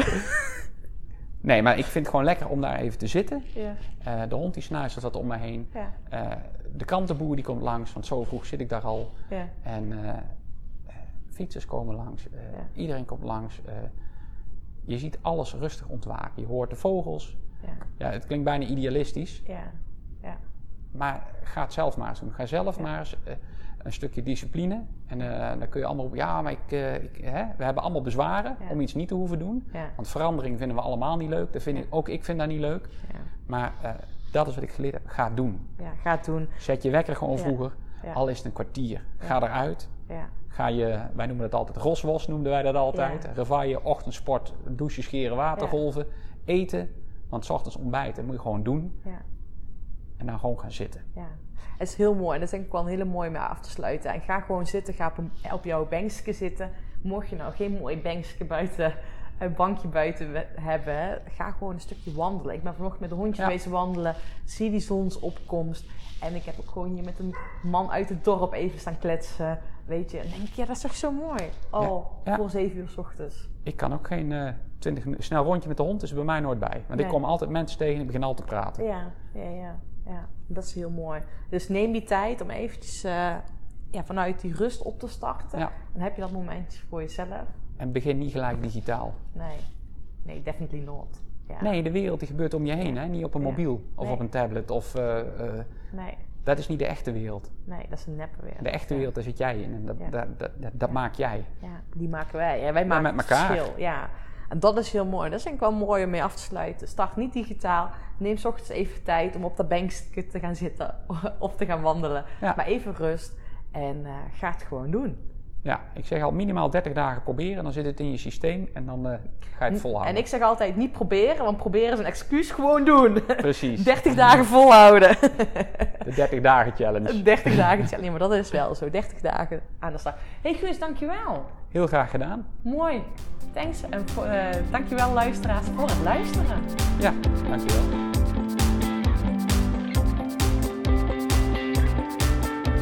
Nee, maar ik vind het gewoon lekker om daar even te zitten. Ja. Eh, de hond die snuistert wat om me heen. Ja. Eh, de krantenboer die komt langs, want zo vroeg zit ik daar al. Ja. En fietsers komen langs, iedereen komt langs. je ziet alles rustig ontwaken. Je hoort de vogels. Ja. Ja, het klinkt bijna idealistisch, Ja. Ja. maar ga het zelf maar eens doen. Ga zelf Ja. maar eens eh, een stukje discipline. En eh, dan kun je allemaal op, ja, maar ik, eh, ik, hè, we hebben allemaal bezwaren Ja. om iets niet te hoeven doen. Want verandering vinden we allemaal niet leuk. Dat vind ik, ook ik vind dat niet leuk. Ja. Maar dat is wat ik geleerd heb. Ga het doen. Ja. Ga het doen. Zet je wekker gewoon vroeger. Al is het een kwartier. Ga eruit. Ja. Ga je, wij noemen dat altijd roswas, noemden wij dat altijd. Ja. Revaille, ochtendsport, douchen, scheren, watergolven. Eten. Want 's ochtends ontbijten moet je gewoon doen. Ja. En dan gewoon gaan zitten. Ja, het is heel mooi. En dat is denk ik wel een hele mooie mee af te sluiten. En ga gewoon zitten, ga op, jouw bankje zitten. Mocht je nou geen mooi bankje buiten, een bankje buiten hebben, ga gewoon een stukje wandelen. Ik ben vanochtend met een hondje Ja. geweest wandelen, zie die zonsopkomst. En ik heb ook gewoon hier met een man uit het dorp even staan kletsen. Weet je, en denk ik, ja, dat is toch zo mooi. Oh, Ja. voor zeven uur s ochtends. Ik kan ook geen eh 20 minuten snel rondje met de hond, is er bij mij nooit bij. Want Nee. ik kom altijd mensen tegen en ik begin altijd te praten. Ja, ja, ja, ja. Dat is heel mooi. Dus neem die tijd om eventjes eh, ja, vanuit die rust op te starten. Ja. Dan heb je dat momentje voor jezelf. En begin niet gelijk digitaal. Nee, nee, definitely not. Ja. Nee, de wereld die gebeurt om je heen, hè? niet op een Ja. mobiel of Nee. op een tablet. Of, eh, eh, Nee, dat is niet de echte wereld. nee, dat is een neppe wereld. De echte Ja. wereld, daar zit jij in en dat, dat, dat, dat, maak jij. Ja, die maken wij. Ja, wij maken met het elkaar. verschil. Ja. En dat is heel mooi. Dat is denk ik wel mooi om mee af te sluiten. Start niet digitaal. Neem 's ochtends even tijd om op dat bankje te gaan zitten of te gaan wandelen. Ja. Maar even rust en eh, ga het gewoon doen. Ja, ik zeg al minimaal 30 dagen proberen, dan zit het in je systeem en dan eh, ga je het volhouden. En ik zeg altijd niet proberen, want proberen is een excuus. Gewoon doen. Precies. 30 dagen volhouden. De 30 dagen challenge. 30 dagen challenge, maar dat is wel zo. 30 dagen aan de slag. Hey Guus, dankjewel. Heel graag gedaan. Mooi. Thanks en voor, eh, dankjewel luisteraars voor het luisteren. Ja, dankjewel.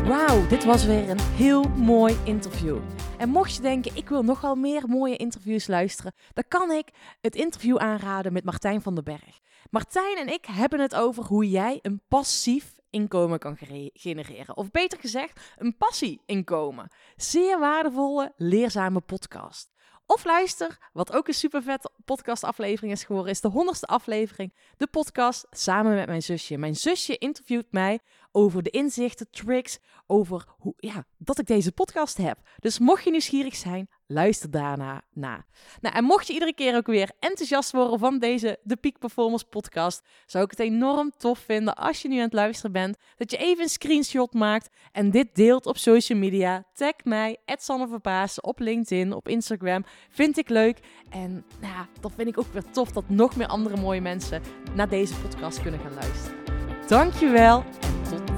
Wauw, dit was weer een heel mooi interview. En mocht je denken, ik wil nog wel meer mooie interviews luisteren, dan kan ik het interview aanraden met Martijn van den Berg. Martijn en ik hebben het over hoe jij een passief inkomen kan genereren. Of beter gezegd, een passie-inkomen. Zeer waardevolle, leerzame podcast. Of luister, wat ook een super vette podcastaflevering is geworden, is de honderdste aflevering. De podcast samen met mijn zusje. Mijn zusje interviewt mij over de inzichten, tricks, over hoe, ja, dat ik deze podcast heb. Dus mocht je nieuwsgierig zijn, luister daarna na. Nou, en mocht je iedere keer ook weer enthousiast worden van deze De Peak Performance podcast, zou ik het enorm tof vinden als je nu aan het luisteren bent, dat je even een screenshot maakt en dit deelt op social media. Tag mij, Verpaas, op LinkedIn, op Instagram. Vind ik leuk. En nou, dat vind ik ook weer tof dat nog meer andere mooie mensen naar deze podcast kunnen gaan luisteren. Dankjewel